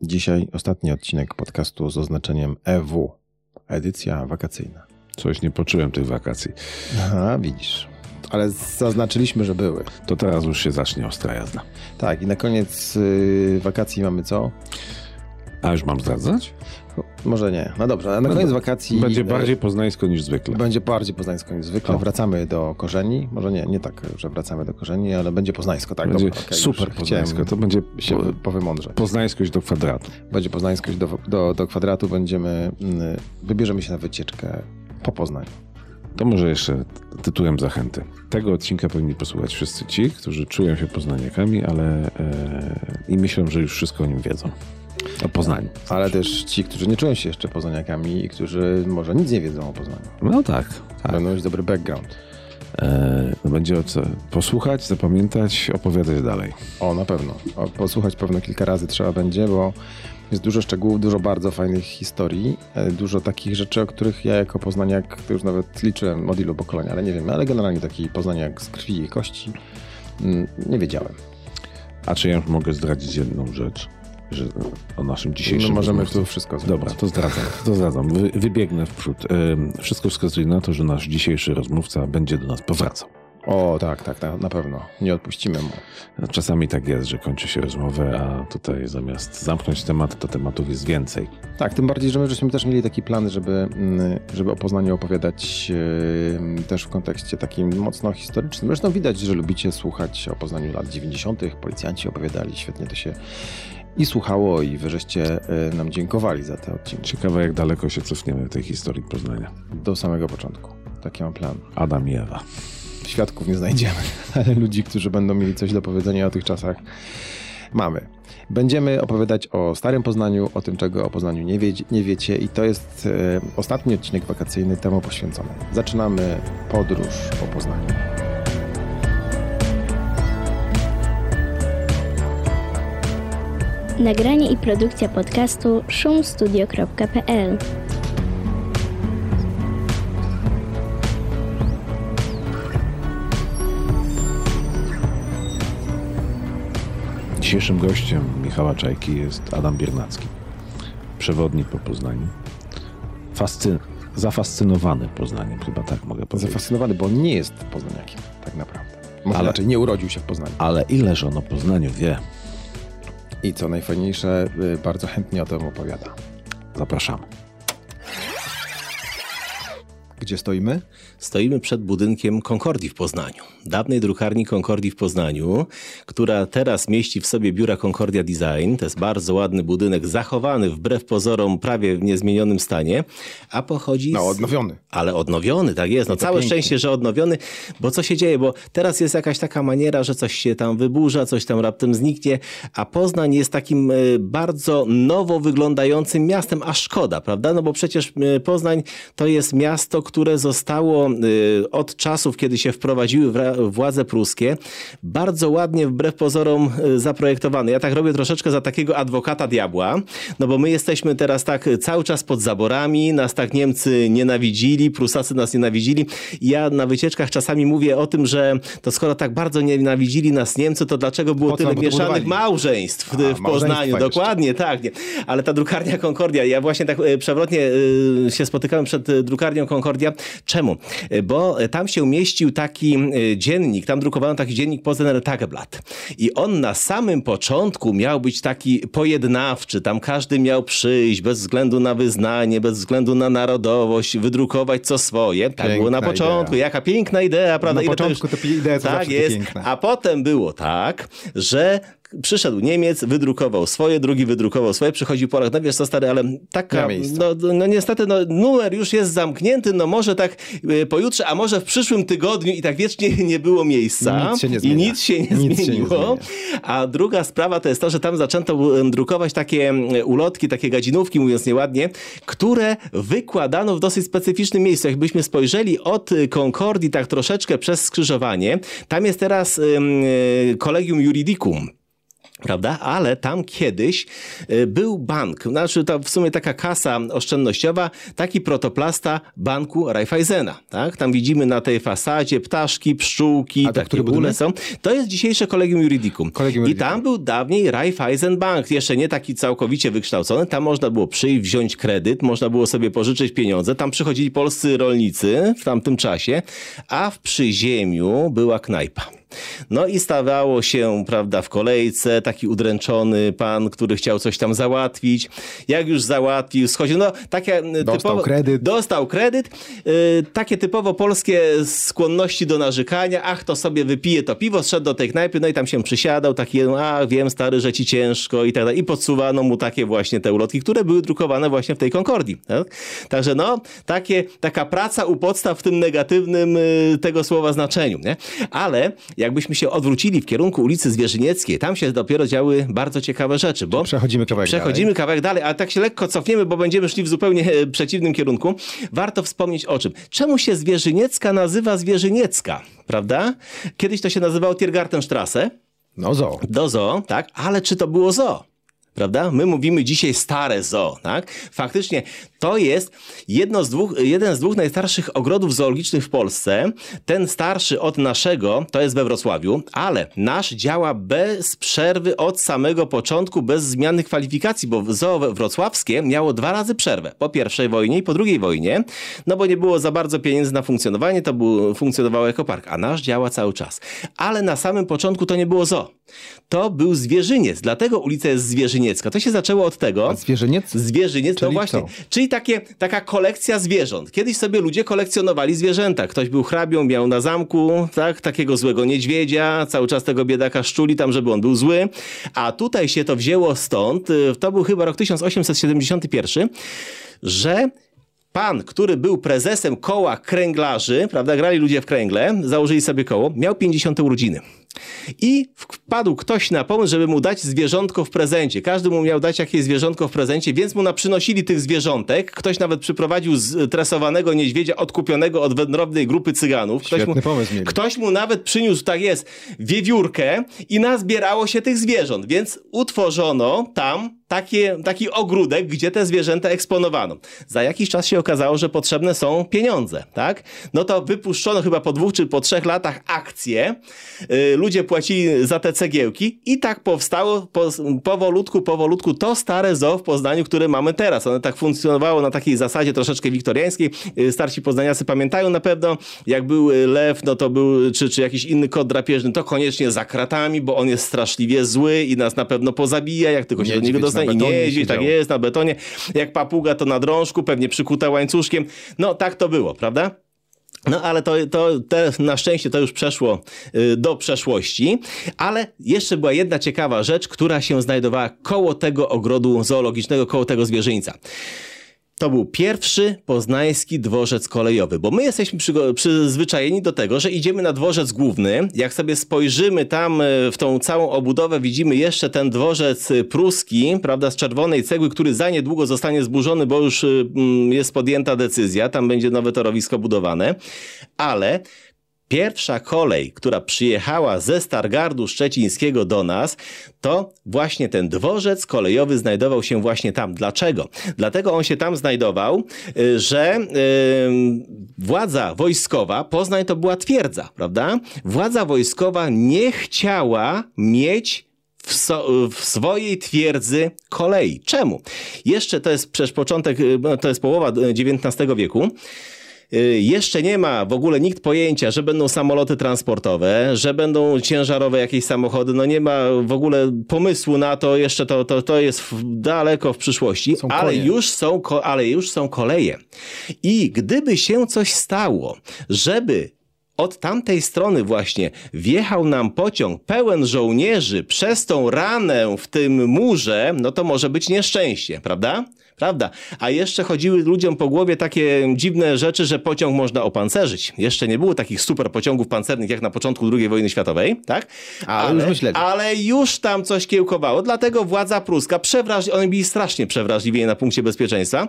Dzisiaj ostatni odcinek podcastu z oznaczeniem EW, edycja wakacyjna. Coś nie poczułem tych wakacji. Aha, widzisz. Ale zaznaczyliśmy, że były. To teraz już się zacznie ostra jazda. Tak, i na koniec yy, wakacji mamy co? A już mam zdradzać? Może nie. No dobrze, na koniec wakacji... Będzie e, bardziej poznańsko niż zwykle. Będzie bardziej poznańsko niż zwykle. O. Wracamy do korzeni. Może nie, nie tak, że wracamy do korzeni, ale będzie poznańsko, tak? Będzie dobra, okej, super poznańsko. To będzie się po, powymądrzeć. poznańskość do kwadratu. Będzie poznańskość do, do, do kwadratu. Będziemy, mm, wybierzemy się na wycieczkę po Poznaniu. To może jeszcze tytułem zachęty. Tego odcinka powinni posłuchać wszyscy ci, którzy czują się poznaniakami, ale e, i myślą, że już wszystko o nim wiedzą. O Poznaniu. Ale też ci, którzy nie czują się jeszcze poznaniakami i którzy może nic nie wiedzą o Poznaniu. No tak. tak. Będą mieć dobry background. E, będzie o co posłuchać, zapamiętać, opowiadać dalej. O, na pewno. O, posłuchać pewno kilka razy trzeba będzie, bo jest dużo szczegółów, dużo bardzo fajnych historii, e, dużo takich rzeczy, o których ja jako poznaniak to już nawet liczyłem od ilu pokoleń, ale nie wiem, ale generalnie taki poznaniak z krwi i kości mm, nie wiedziałem. A czy ja mogę zdradzić jedną rzecz? Że o naszym dzisiejszym My możemy rozmówcy? tu wszystko zrobić. Dobra, to zdradzam. To zdradzam. Wy, wybiegnę w przód. Ym, Wszystko wskazuje na to, że nasz dzisiejszy rozmówca będzie do nas powracał. O, tak, tak, tak, na pewno. Nie odpuścimy mu. Czasami tak jest, że kończy się rozmowę, a tutaj zamiast zamknąć temat, to tematów jest więcej. Tak, tym bardziej, że my żeśmy też mieli taki plan, żeby, mm, żeby o Poznaniu opowiadać e, też w kontekście takim mocno historycznym. Zresztą widać, że lubicie słuchać o Poznaniu lat 90. Policjanci opowiadali, świetnie to się i słuchało i wy żeście e, nam dziękowali za te odcinki. Ciekawe, jak daleko się cofniemy w tej historii Poznania. Do samego początku. Taki mam plan. Adam i Ewa. Świadków nie znajdziemy, ale ludzi, którzy będą mieli coś do powiedzenia o tych czasach, mamy. Będziemy opowiadać o Starym Poznaniu, o tym, czego o Poznaniu nie, wie, nie wiecie i to jest e, ostatni odcinek wakacyjny temu poświęcony. Zaczynamy podróż po Poznaniu. Nagranie i produkcja podcastu szumstudio.pl Dzisiejszym gościem Michała Czajki jest Adam Biernacki. Przewodnik po Poznaniu. Fascy... Zafascynowany Poznaniem, chyba tak mogę powiedzieć. Zafascynowany, bo on nie jest poznaniakiem, tak naprawdę. Może Ale- inaczej, nie urodził się w Poznaniu. Ale ileż on o Poznaniu wie. I co najfajniejsze, y, bardzo chętnie o tym opowiada. Zapraszamy. Gdzie stoimy? Stoimy przed budynkiem Concordii w Poznaniu. Dawnej drukarni Concordii w Poznaniu, która teraz mieści w sobie biura Concordia Design. To jest bardzo ładny budynek, zachowany wbrew pozorom prawie w niezmienionym stanie, a pochodzi No, z... odnowiony. Ale odnowiony, tak jest. No całe pięknie. szczęście, że odnowiony, bo co się dzieje? Bo teraz jest jakaś taka maniera, że coś się tam wyburza, coś tam raptem zniknie, a Poznań jest takim e, bardzo nowo wyglądającym miastem, a szkoda, prawda? No bo przecież e, Poznań to jest miasto, które zostało e, od czasów, kiedy się wprowadziły władze pruskie, bardzo ładnie, wbrew pozorom, e, zaprojektowane. Ja tak robię troszeczkę za takiego adwokata diabła, no bo my jesteśmy teraz tak cały czas pod zaborami, nas tak Niemcy nienawidzili, Prusacy nas nienawidzili. Ja na wycieczkach czasami mówię o tym, że to skoro tak bardzo nienawidzili nas Niemcy, to dlaczego było tyle mieszanych małżeństw w, A, w Poznaniu? jeszcze. Dokładnie, tak. Nie. Ale ta drukarnia Concordia, ja właśnie tak e, przewrotnie się spotykałem przed drukarnią Concordia. Czemu? Bo tam się mieścił taki e, dziennik, tam drukowano taki dziennik Poznań Tageblatt. I on na samym początku miał być taki pojednawczy, tam każdy miał przyjść bez względu na wyznanie, bez względu na narodowość, wydrukować co swoje. Tak Piękna było na początku. idea. Jaka piękna idea, prawda? Na Ile to początku te idee są tak jest. piękne. A potem było tak, że przyszedł Niemiec, wydrukował swoje, drugi wydrukował swoje, przychodzi Polak, no wiesz co stary, ale taka, no, no niestety no, numer już jest zamknięty, no może tak y, pojutrze, a może w przyszłym tygodniu i tak wiecznie nie było miejsca. Nic się nie I nic się nie Nic się nie zmieniło. zmienia. A druga sprawa to jest to, że tam zaczęto drukować takie ulotki, takie gadzinówki, mówiąc nieładnie, które wykładano w dosyć specyficznym miejscu. Jakbyśmy spojrzeli od Concordii tak troszeczkę przez skrzyżowanie, tam jest teraz e, Collegium Juridicum. Prawda? Ale tam kiedyś y, był bank, znaczy to w sumie taka kasa oszczędnościowa, taki protoplasta banku Raiffeisena. Tak? Tam widzimy na tej fasadzie ptaszki, pszczółki, A takie budynek? są. To jest dzisiejsze Kolegium Juridicum. Kolegium I Juridicum. tam był dawniej Raiffeisen Bank, jeszcze nie taki całkowicie wykształcony. Tam można było przyjść, wziąć kredyt, można było sobie pożyczyć pieniądze. Tam przychodzili polscy rolnicy w tamtym czasie, a w przyziemiu była knajpa. No i stawało się, prawda, w kolejce taki udręczony pan, który chciał coś tam załatwić. Jak już załatwił, schodził, no takie e, Dostał typowo, kredyt. Dostał kredyt. Y, takie typowo polskie skłonności do narzekania. Ach, to sobie wypije to piwo, szedł do tej knajpy, no i tam się przysiadał, taki, a wiem stary, że ci ciężko i tak dalej. I podsuwano mu takie właśnie te ulotki, które były drukowane właśnie w tej Concordii. Tak? Także no, takie, taka praca u podstaw w tym negatywnym y, tego słowa znaczeniu. Nie? Ale jakbyśmy się odwrócili w kierunku ulicy Zwierzynieckiej, tam się dopiero działy bardzo ciekawe rzeczy, bo Przechodzimy kawałek Przechodzimy kawałek dalej, ale tak się lekko cofniemy, bo będziemy szli w zupełnie e, przeciwnym kierunku. Warto wspomnieć o czym. Czemu się Zwierzyniecka nazywa Zwierzyniecka, prawda? Kiedyś to się nazywało Tiergartenstrasse No zo. do zoo, tak? Ale czy to było zoo? Prawda? My mówimy dzisiaj stare zoo, tak? Faktycznie to jest jedno z dwóch, jeden z dwóch najstarszych ogrodów zoologicznych w Polsce. Ten starszy od naszego to jest we Wrocławiu, ale nasz działa bez przerwy od samego początku, bez zmiany kwalifikacji, bo zoo wrocławskie miało dwa razy przerwę. Po pierwszej wojnie i po drugiej wojnie, no bo nie było za bardzo pieniędzy na funkcjonowanie, to był, funkcjonowało jako park, a nasz działa cały czas. Ale na samym początku to nie było zoo. To był zwierzyniec, dlatego ulica jest zwierzyniecka. To się zaczęło od tego. A zwierzyniec? Zwierzyniec, no Czyli właśnie. co? Czyli takie, taka kolekcja zwierząt. Kiedyś sobie ludzie kolekcjonowali zwierzęta. Ktoś był hrabią, miał na zamku tak, takiego złego niedźwiedzia, cały czas tego biedaka szczuli tam, żeby on był zły. A tutaj się to wzięło stąd, y, to był chyba rok 1871, że pan, który był prezesem koła kręglarzy, prawda, grali ludzie w kręgle, założyli sobie koło, miał 50 urodziny. I wpadł ktoś na pomysł, żeby mu dać zwierzątko w prezencie. Każdy mu miał dać jakieś zwierzątko w prezencie, więc mu naprzynosili tych zwierzątek. Ktoś nawet przyprowadził z tresowanego niedźwiedzia odkupionego od wędrownej grupy cyganów. Ktoś Świetny mu, pomysł mieli. Ktoś mu nawet przyniósł, tak jest, wiewiórkę i nazbierało się tych zwierząt, więc utworzono tam takie, taki ogródek, gdzie te zwierzęta eksponowano. Za jakiś czas się okazało, że potrzebne są pieniądze, tak? No to wypuszczono chyba po dwóch czy po trzech latach akcje. Yy, ludzie płacili za te cegiełki i tak powstało po, powolutku, powolutku to stare zoo w Poznaniu, które mamy teraz. One tak funkcjonowało na takiej zasadzie troszeczkę wiktoriańskiej. Yy, Starsi poznaniacy pamiętają na pewno, jak był y, lew, no to był, czy, czy jakiś inny kot drapieżny, to koniecznie za kratami, bo on jest straszliwie zły i nas na pewno pozabija, jak tylko się do niego dostanie. I niedźwiedź, tak jest, na betonie. Jak papuga, to na drążku, pewnie przykuta łańcuszkiem. No tak to było, prawda? No ale to, to te, na szczęście to już przeszło y, do przeszłości, ale jeszcze była jedna ciekawa rzecz, która się znajdowała koło tego ogrodu zoologicznego, koło tego zwierzyńca. To był pierwszy poznański dworzec kolejowy, bo my jesteśmy przyzwyczajeni do tego, że idziemy na dworzec główny. Jak sobie spojrzymy tam e, w tą całą obudowę, widzimy jeszcze ten dworzec e, pruski, prawda, z czerwonej cegły, który za niedługo zostanie zburzony, bo już e, jest podjęta decyzja, tam będzie nowe torowisko budowane. Ale Pierwsza kolej, która przyjechała ze Stargardu Szczecińskiego do nas, to właśnie ten dworzec kolejowy znajdował się właśnie tam. Dlaczego? Dlatego on się tam znajdował, y, że y, władza wojskowa, Poznań to była twierdza, prawda? Władza wojskowa nie chciała mieć w, so, w swojej twierdzy kolei. Czemu? Jeszcze to jest przecież początek, y, to jest połowa XIX wieku. Y, Jeszcze nie ma w ogóle nikt pojęcia, że będą samoloty transportowe, że będą ciężarowe jakieś samochody. No nie ma w ogóle pomysłu na to, jeszcze to, to, to jest daleko w przyszłości, Są ale już, są, ale już są koleje. I gdyby się coś stało, żeby od tamtej strony właśnie wjechał nam pociąg pełen żołnierzy przez tą ranę w tym murze, no to może być nieszczęście, prawda? Prawda. A jeszcze chodziły ludziom po głowie takie dziwne rzeczy, że pociąg można opancerzyć. Jeszcze nie było takich super pociągów pancernych jak na początku II wojny światowej, tak? Ale już myśleli. ale już tam coś kiełkowało. Dlatego władza pruska, przewraż... oni byli strasznie przewrażliwieni na punkcie bezpieczeństwa.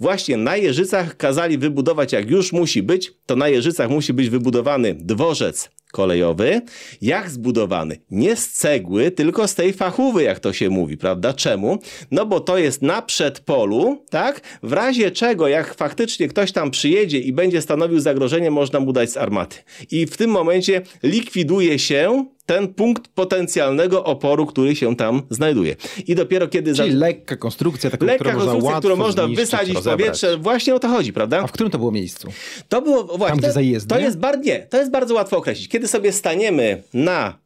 Właśnie na Jeżycach kazali wybudować, jak już musi być, to na Jeżycach musi być wybudowany dworzec kolejowy, jak zbudowany? Nie z cegły, tylko z tej fachówy, jak to się mówi, prawda? Czemu? No bo to jest na przedpolu, tak? W razie czego, jak faktycznie ktoś tam przyjedzie i będzie stanowił zagrożenie, można mu dać z armaty. I w tym momencie likwiduje się ten punkt potencjalnego oporu, który się tam znajduje. I dopiero kiedy... Czyli za- lekka konstrukcja, taką, Lekka którą można konstrukcja, którą łatwo można zniszczyć, wysadzić w powietrze, właśnie o to chodzi, prawda? A w którym to było miejscu? To było właśnie. gdzie to, zajezdnia? To jest, bar, nie, to jest bardzo łatwo określić. Kiedy sobie staniemy na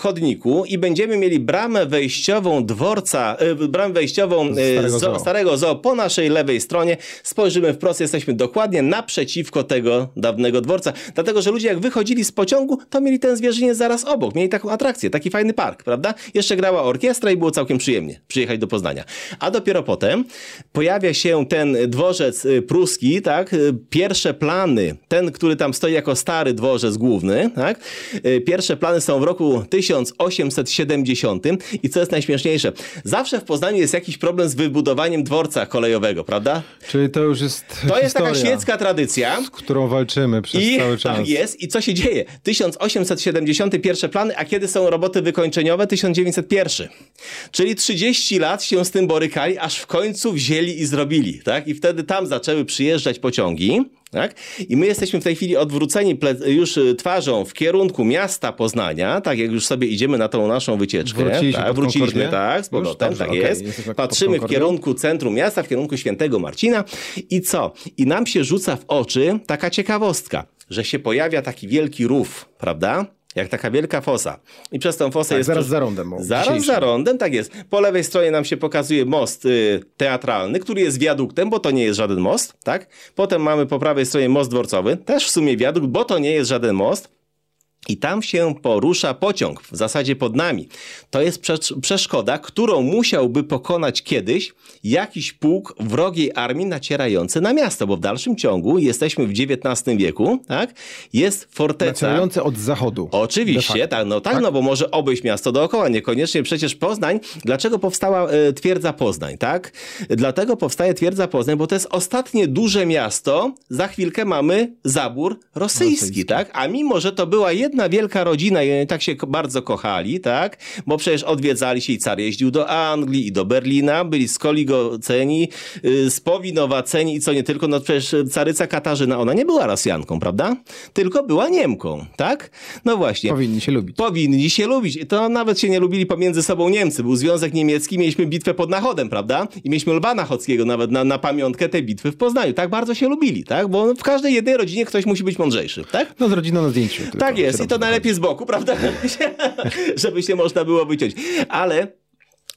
chodniku i będziemy mieli bramę wejściową dworca, y, bramę wejściową y, Starego zo, zoo. starego zoo po naszej lewej stronie, spojrzymy wprost, jesteśmy dokładnie naprzeciwko tego dawnego dworca. Dlatego, że ludzie jak wychodzili z pociągu, to mieli ten zwierzyniec zaraz obok. Mieli taką atrakcję, taki fajny park, prawda? Jeszcze grała orkiestra i było całkiem przyjemnie przyjechać do Poznania. A dopiero potem pojawia się ten dworzec y, pruski, tak? Y, Pierwsze plany, ten, który tam stoi jako stary dworzec główny, tak? Y, Pierwsze plany są w roku 1870 i co jest najśmieszniejsze, zawsze w Poznaniu jest jakiś problem z wybudowaniem dworca kolejowego, prawda? Czyli to już jest To jest taka świecka tradycja. z którą walczymy przez I cały czas. tak jest. I co się dzieje? 1871 plany, a kiedy są roboty wykończeniowe? 1901. Czyli 30 lat się z tym borykali, aż w końcu wzięli i zrobili. Tak? I wtedy tam zaczęły przyjeżdżać pociągi. Tak? I my jesteśmy w tej chwili odwróceni już y, twarzą w kierunku miasta Poznania, tak jak już sobie idziemy na tą naszą wycieczkę. Wróciliście tak? Wróciliśmy, tak, z powrotem, tak okej, jest. Patrzymy w kierunku centrum miasta, w kierunku Świętego Marcina i co? I nam się rzuca w oczy taka ciekawostka, że się pojawia taki wielki rów, prawda? Jak taka wielka fosa. I przez tą fosę Tak, jest... zaraz przez- za rondem, Zaraz za rondem, tak jest. Po lewej stronie nam się pokazuje most y, teatralny, który jest wiaduktem, bo to nie jest żaden most, tak? Potem mamy po prawej stronie most dworcowy, też w sumie wiadukt, bo to nie jest żaden most. I tam się porusza pociąg, w zasadzie pod nami. To jest prze- przeszkoda, którą musiałby pokonać kiedyś jakiś pułk wrogiej armii nacierający na miasto, bo w dalszym ciągu jesteśmy w XIX wieku, tak? Jest forteca. Nacierające od zachodu. Oczywiście, tak, no tak, no bo może obejść miasto dookoła, niekoniecznie przecież Poznań. Dlaczego powstała e, twierdza Poznań, tak? Dlatego powstaje twierdza Poznań, bo to jest ostatnie duże miasto, za chwilkę mamy zabór rosyjski, Rosyjski. tak? A mimo, że to była jedna wielka rodzina i oni tak się bardzo kochali, tak? Bo przecież odwiedzali się i car jeździł do Anglii i do Berlina, byli skoligoceni, y, spowinowaceni i co nie tylko, no przecież caryca Katarzyna, ona nie była Rosjanką, prawda? Tylko była Niemką, tak? No właśnie. Powinni się lubić. Powinni się lubić. To nawet się nie lubili pomiędzy sobą Niemcy. Był Związek Niemiecki, mieliśmy bitwę pod Nachodem, prawda? I mieliśmy Lwa Nachockiego nawet na, na pamiątkę tej bitwy w Poznaniu. Tak bardzo się lubili, tak? Bo w każdej jednej rodzinie ktoś musi być mądrzejszy, tak? No z rodziną na zdjęciu. tylko Tak jest, i to najlepiej z boku, prawda? Żeby się można było wyciąć. Ale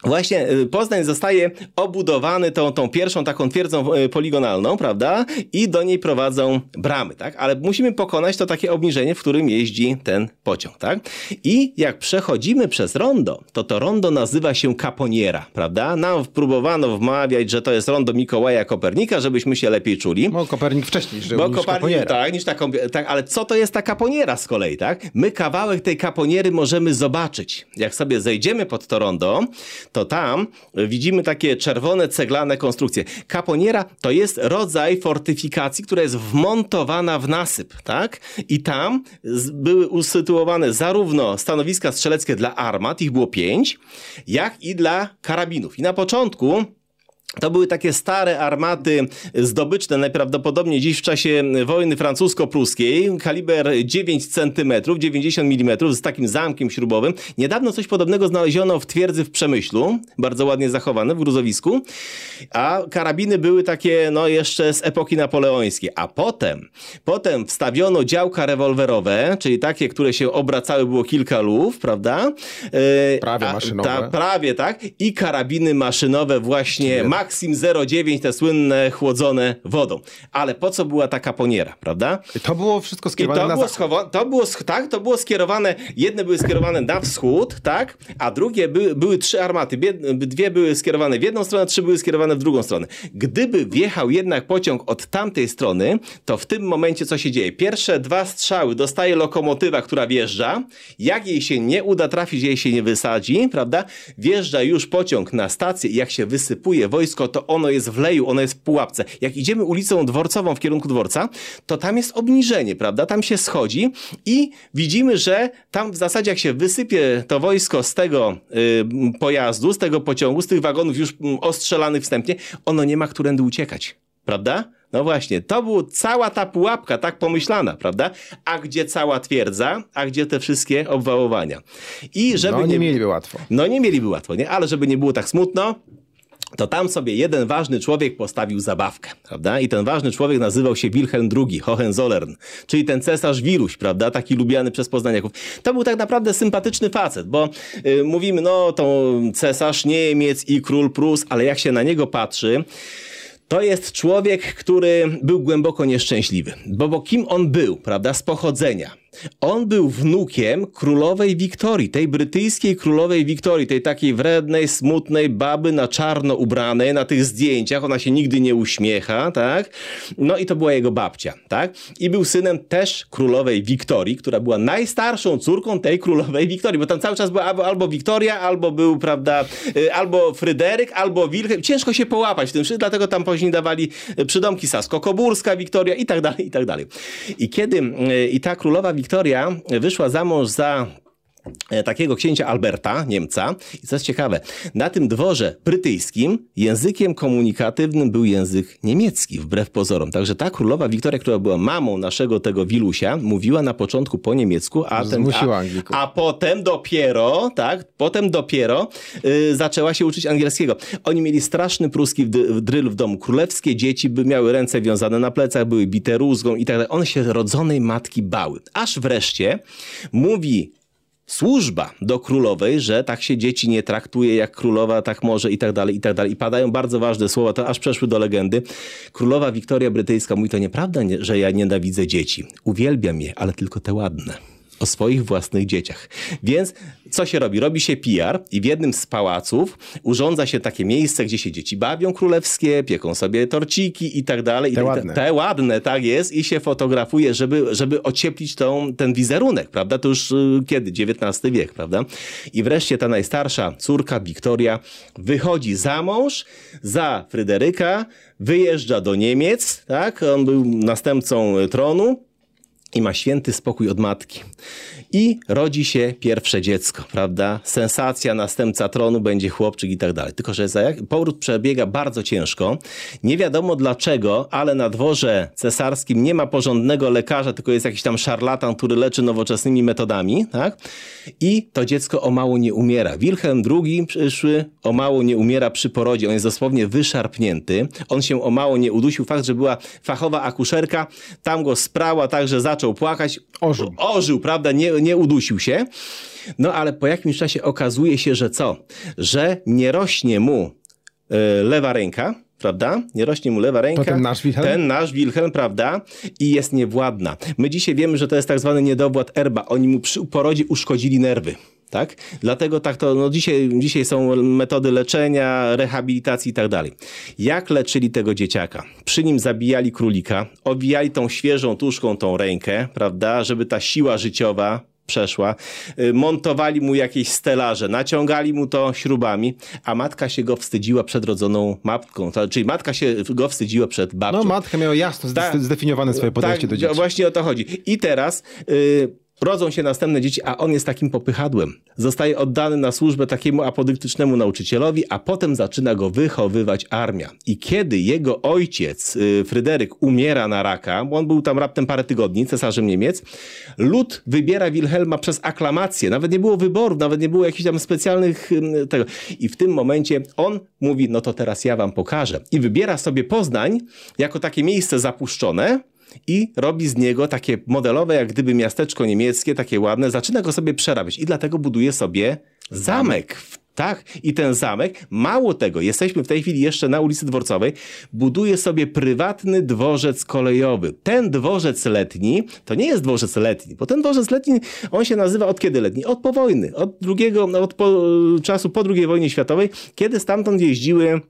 Właśnie y, Poznań zostaje obudowany tą, tą pierwszą taką twierdzą y, poligonalną, prawda? I do niej prowadzą bramy, tak? Ale musimy pokonać to takie obniżenie, w którym jeździ ten pociąg, tak? I jak przechodzimy przez rondo, to to rondo nazywa się Caponiera, prawda? Nam próbowano wmawiać, że to jest rondo Mikołaja Kopernika, żebyśmy się lepiej czuli. No Kopernik wcześniej żył Bo niż Kopernik, Caponiera. tak, niż taką, tak, ale co to jest ta kaponiera z kolei, tak? My kawałek tej kaponiery możemy zobaczyć. Jak sobie zejdziemy pod to rondo, to tam widzimy takie czerwone, ceglane konstrukcje. Kaponiera to jest rodzaj fortyfikacji, która jest wmontowana w nasyp, tak? I tam były usytuowane zarówno stanowiska strzeleckie dla armat, ich było pięć, jak i dla karabinów. I na początku to były takie stare armaty zdobyczne, najprawdopodobniej dziś w czasie wojny francusko-pruskiej, kaliber 9 cm, 90 mm, z takim zamkiem śrubowym. Niedawno coś podobnego znaleziono w twierdzy w Przemyślu, bardzo ładnie zachowane w gruzowisku, a karabiny były takie, no jeszcze z epoki napoleońskiej. A potem, potem wstawiono działka rewolwerowe, czyli takie, które się obracały, było kilka luf, prawda? E, Prawie a- maszynowe. Ta, prawie, tak? I karabiny maszynowe właśnie Maxim 09, te słynne, chłodzone wodą. Ale po co była ta kaponiera, prawda? To było wszystko I skierowane to na było, schowa- to było, tak, to było skierowane, jedne były skierowane na wschód, tak, a drugie były, były trzy armaty, dwie były skierowane w jedną stronę, trzy były skierowane w drugą stronę. Gdyby wjechał jednak pociąg od tamtej strony, to w tym momencie co się dzieje? Pierwsze dwa strzały dostaje lokomotywa, która wjeżdża, jak jej się nie uda trafić, jej się nie wysadzi, prawda, wjeżdża już pociąg na stację i jak się wysypuje wojsko wojsko, to ono jest w leju, ono jest w pułapce. Jak idziemy ulicą dworcową w kierunku dworca, to tam jest obniżenie, prawda? Tam się schodzi i widzimy, że tam w zasadzie jak się wysypie to wojsko z tego y, pojazdu, z tego pociągu, z tych wagonów już mm, ostrzelanych wstępnie, ono nie ma którędy uciekać, prawda? No właśnie, to była cała ta pułapka tak pomyślana, prawda? A gdzie cała twierdza, a gdzie te wszystkie obwałowania? I żeby No nie mieliby łatwo. no nie mieliby łatwo, nie? Ale żeby nie było tak smutno, to tam sobie jeden ważny człowiek postawił zabawkę, prawda? I ten ważny człowiek nazywał się Wilhelm II, Hohenzollern, czyli ten cesarz Wiruś, prawda? Taki lubiany przez poznaniaków. To był tak naprawdę sympatyczny facet, bo y, mówimy, no to cesarz Niemiec i król Prus, ale jak się na niego patrzy, to jest człowiek, który był głęboko nieszczęśliwy. Bo, bo kim on był, prawda, z pochodzenia? On był wnukiem królowej Wiktorii, tej brytyjskiej królowej Wiktorii, tej takiej wrednej, smutnej baby na czarno ubranej na tych zdjęciach. Ona się nigdy nie uśmiecha, tak? No i to była jego babcia, tak? I był synem też królowej Wiktorii, która była najstarszą córką tej królowej Wiktorii, bo tam cały czas była albo, Wiktoria, albo był, prawda, y, albo Fryderyk, albo Wilhelm. Ciężko się połapać w tym dlatego tam później dawali y, przydomki Sasko-Koburska, Wiktoria i tak dalej, i tak dalej. I kiedy y, i ta królowa Wiktoria wyszła za mąż za takiego księcia Alberta, Niemca. I co jest ciekawe, na tym dworze brytyjskim językiem komunikatywnym był język niemiecki, wbrew pozorom. Także ta królowa Wiktoria, która była mamą naszego tego Wilusia, mówiła na początku po niemiecku, a, ten, a, a potem dopiero, tak, potem dopiero y, zaczęła się uczyć angielskiego. Oni mieli straszny pruski dryl w domu. Królewskie dzieci by miały ręce wiązane na plecach, były bite rózgą i tak dalej. One się rodzonej matki bały. Aż wreszcie mówi służba do królowej, że tak się dzieci nie traktuje jak królowa, tak może i tak dalej, i tak dalej. I padają bardzo ważne słowa, to aż przeszły do legendy. Królowa Wiktoria Brytyjska mówi, to nieprawda, nie- że ja nienawidzę dzieci. Uwielbiam je, ale tylko te ładne. O swoich własnych dzieciach. Więc co się robi? Robi się PR i w jednym z pałaców urządza się takie miejsce, gdzie się dzieci bawią królewskie, pieką sobie torciki i tak dalej. Te te- ładne. te ładne, tak jest, i się fotografuje, żeby, żeby ocieplić tą, ten wizerunek, prawda? To już y, kiedy? XIX wiek, prawda? I wreszcie ta najstarsza córka, Wiktoria, wychodzi za mąż za Fryderyka, wyjeżdża do Niemiec, tak? On był następcą y, tronu i ma święty spokój od matki. I rodzi się pierwsze dziecko, prawda? Sensacja, następca tronu, będzie chłopczyk i tak dalej. Tylko, że za jak... przebiega bardzo ciężko. Nie wiadomo dlaczego, ale na dworze cesarskim nie ma porządnego lekarza, tylko jest jakiś tam szarlatan, który leczy nowoczesnymi metodami, tak? I to dziecko o mało nie umiera. Wilhelm II przyszły o mało nie umiera przy porodzie. On jest dosłownie wyszarpnięty. On się o mało nie udusił. Fakt, że była fachowa akuszerka, tam go sprała tak, że zaczął płakać. Ożył. Ożył, prawda? Nie, nie udusił się. No ale po jakimś czasie okazuje się, że co? Że nie rośnie mu e, lewa ręka, prawda? Nie rośnie mu lewa ręka. To ten nasz Wilhelm? Ten nasz Wilhelm, prawda? I jest niewładna. My dzisiaj wiemy, że to jest tak zwany niedowład erba. Oni mu przy porodzie uszkodzili nerwy. Tak? Dlatego tak to, no dzisiaj, dzisiaj są metody leczenia, rehabilitacji i tak dalej. Jak leczyli tego dzieciaka? Przy nim zabijali królika, owijali tą świeżą tuszką tą rękę, prawda? Żeby ta siła życiowa przeszła. Y, Montowali mu jakieś stelaże, naciągali mu to śrubami, a matka się go wstydziła przed rodzoną matką. Czyli matka się go wstydziła przed babcią. No matka miała jasno Tak. zde- zdefiniowane swoje podejście tak, do dzieci. Właśnie o to chodzi. I teraz y, rodzą się następne dzieci, a on jest takim popychadłem. Zostaje oddany na służbę takiemu apodyktycznemu nauczycielowi, a potem zaczyna go wychowywać armia. I kiedy jego ojciec, y, Fryderyk, umiera na raka, bo on był tam raptem parę tygodni, cesarzem Niemiec, lud wybiera Wilhelma przez aklamację. Nawet nie było wyboru, nawet nie było jakichś tam specjalnych tego. I w tym momencie on mówi, no to teraz ja wam pokażę. I wybiera sobie Poznań jako takie miejsce zapuszczone, i robi z niego takie modelowe, jak gdyby miasteczko niemieckie, takie ładne, zaczyna go sobie przerabiać i dlatego buduje sobie zamek. Tak, i ten zamek, mało tego, jesteśmy w tej chwili jeszcze na ulicy Dworcowej, buduje sobie prywatny dworzec kolejowy. Ten dworzec letni, to nie jest dworzec letni, bo ten dworzec letni, on się nazywa od kiedy letni? Od po wojny, od drugiego, od po, czasu po II wojnie światowej, kiedy stamtąd jeździły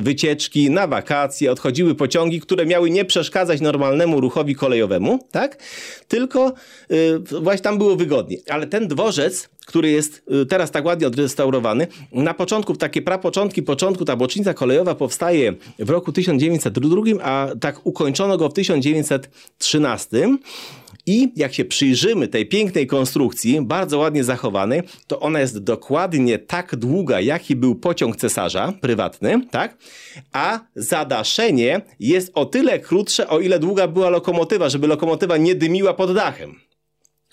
wycieczki, na wakacje, odchodziły pociągi, które miały nie przeszkadzać normalnemu ruchowi kolejowemu, tak? Tylko y, właśnie tam było wygodnie. Ale ten dworzec, który jest y, teraz tak ładnie odrestaurowany, na początku, takie prapoczątki początku, ta bocznica kolejowa powstaje w roku 1902, a tak ukończono go w 1913. I jak się przyjrzymy tej pięknej konstrukcji, bardzo ładnie zachowanej, to ona jest dokładnie tak długa, jaki był pociąg cesarza prywatny, tak? A zadaszenie jest o tyle krótsze, o ile długa była lokomotywa, żeby lokomotywa nie dymiła pod dachem.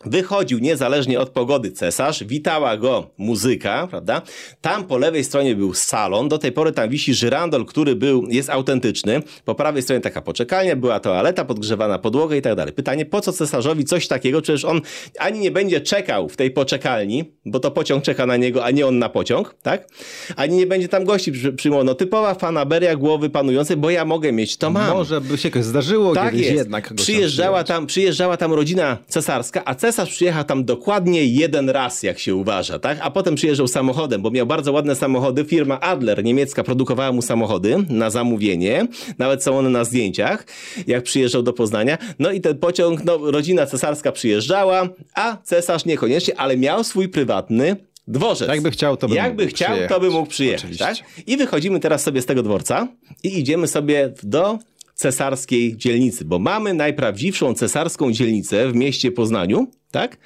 Wychodził niezależnie od pogody cesarz, witała go muzyka, prawda? Tam po lewej stronie był salon, do tej pory tam wisi żyrandol, który był, jest autentyczny. Po prawej stronie taka poczekalnia, była toaleta, podgrzewana podłoga i tak dalej. Pytanie, po co cesarzowi coś takiego? Przecież on ani nie będzie czekał w tej poczekalni, bo to pociąg czeka na niego, a nie on na pociąg, tak? Ani nie będzie tam gości przy, przyjmował. No typowa fanaberia głowy panującej, bo ja mogę mieć, to mam. Może by się zdarzyło Tak kiedyś jest. jednak. Przyjeżdżała tam, przyjeżdżała tam rodzina cesarska, a cesarz przyjechał tam dokładnie jeden raz, jak się uważa, tak? A potem przyjeżdżał samochodem, bo miał bardzo ładne samochody. Firma Adler niemiecka produkowała mu samochody na zamówienie. Nawet są one na zdjęciach, jak przyjeżdżał do Poznania. No i ten pociąg, no, rodzina cesarska przyjeżdżała, a cesarz niekoniecznie, ale miał swój prywatny dworzec. Jakby chciał, to by Jakby mógł chciał, to by przyjechać. mógł przyjechać, tak? I wychodzimy teraz sobie z tego dworca i idziemy sobie do cesarskiej dzielnicy, bo mamy najprawdziwszą cesarską dzielnicę w mieście Poznaniu, tak?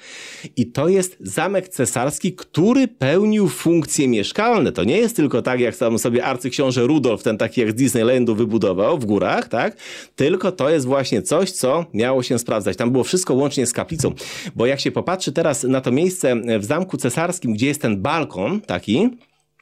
I to jest zamek cesarski, który pełnił funkcje mieszkalne. To nie jest tylko tak, jak tam sobie arcyksiąże Rudolf, ten taki jak z Disneylandu wybudował w górach, tak? Tylko to jest właśnie coś, co miało się sprawdzać. Tam było wszystko łącznie z kaplicą, bo jak się popatrzy teraz na to miejsce w zamku cesarskim, gdzie jest ten balkon taki,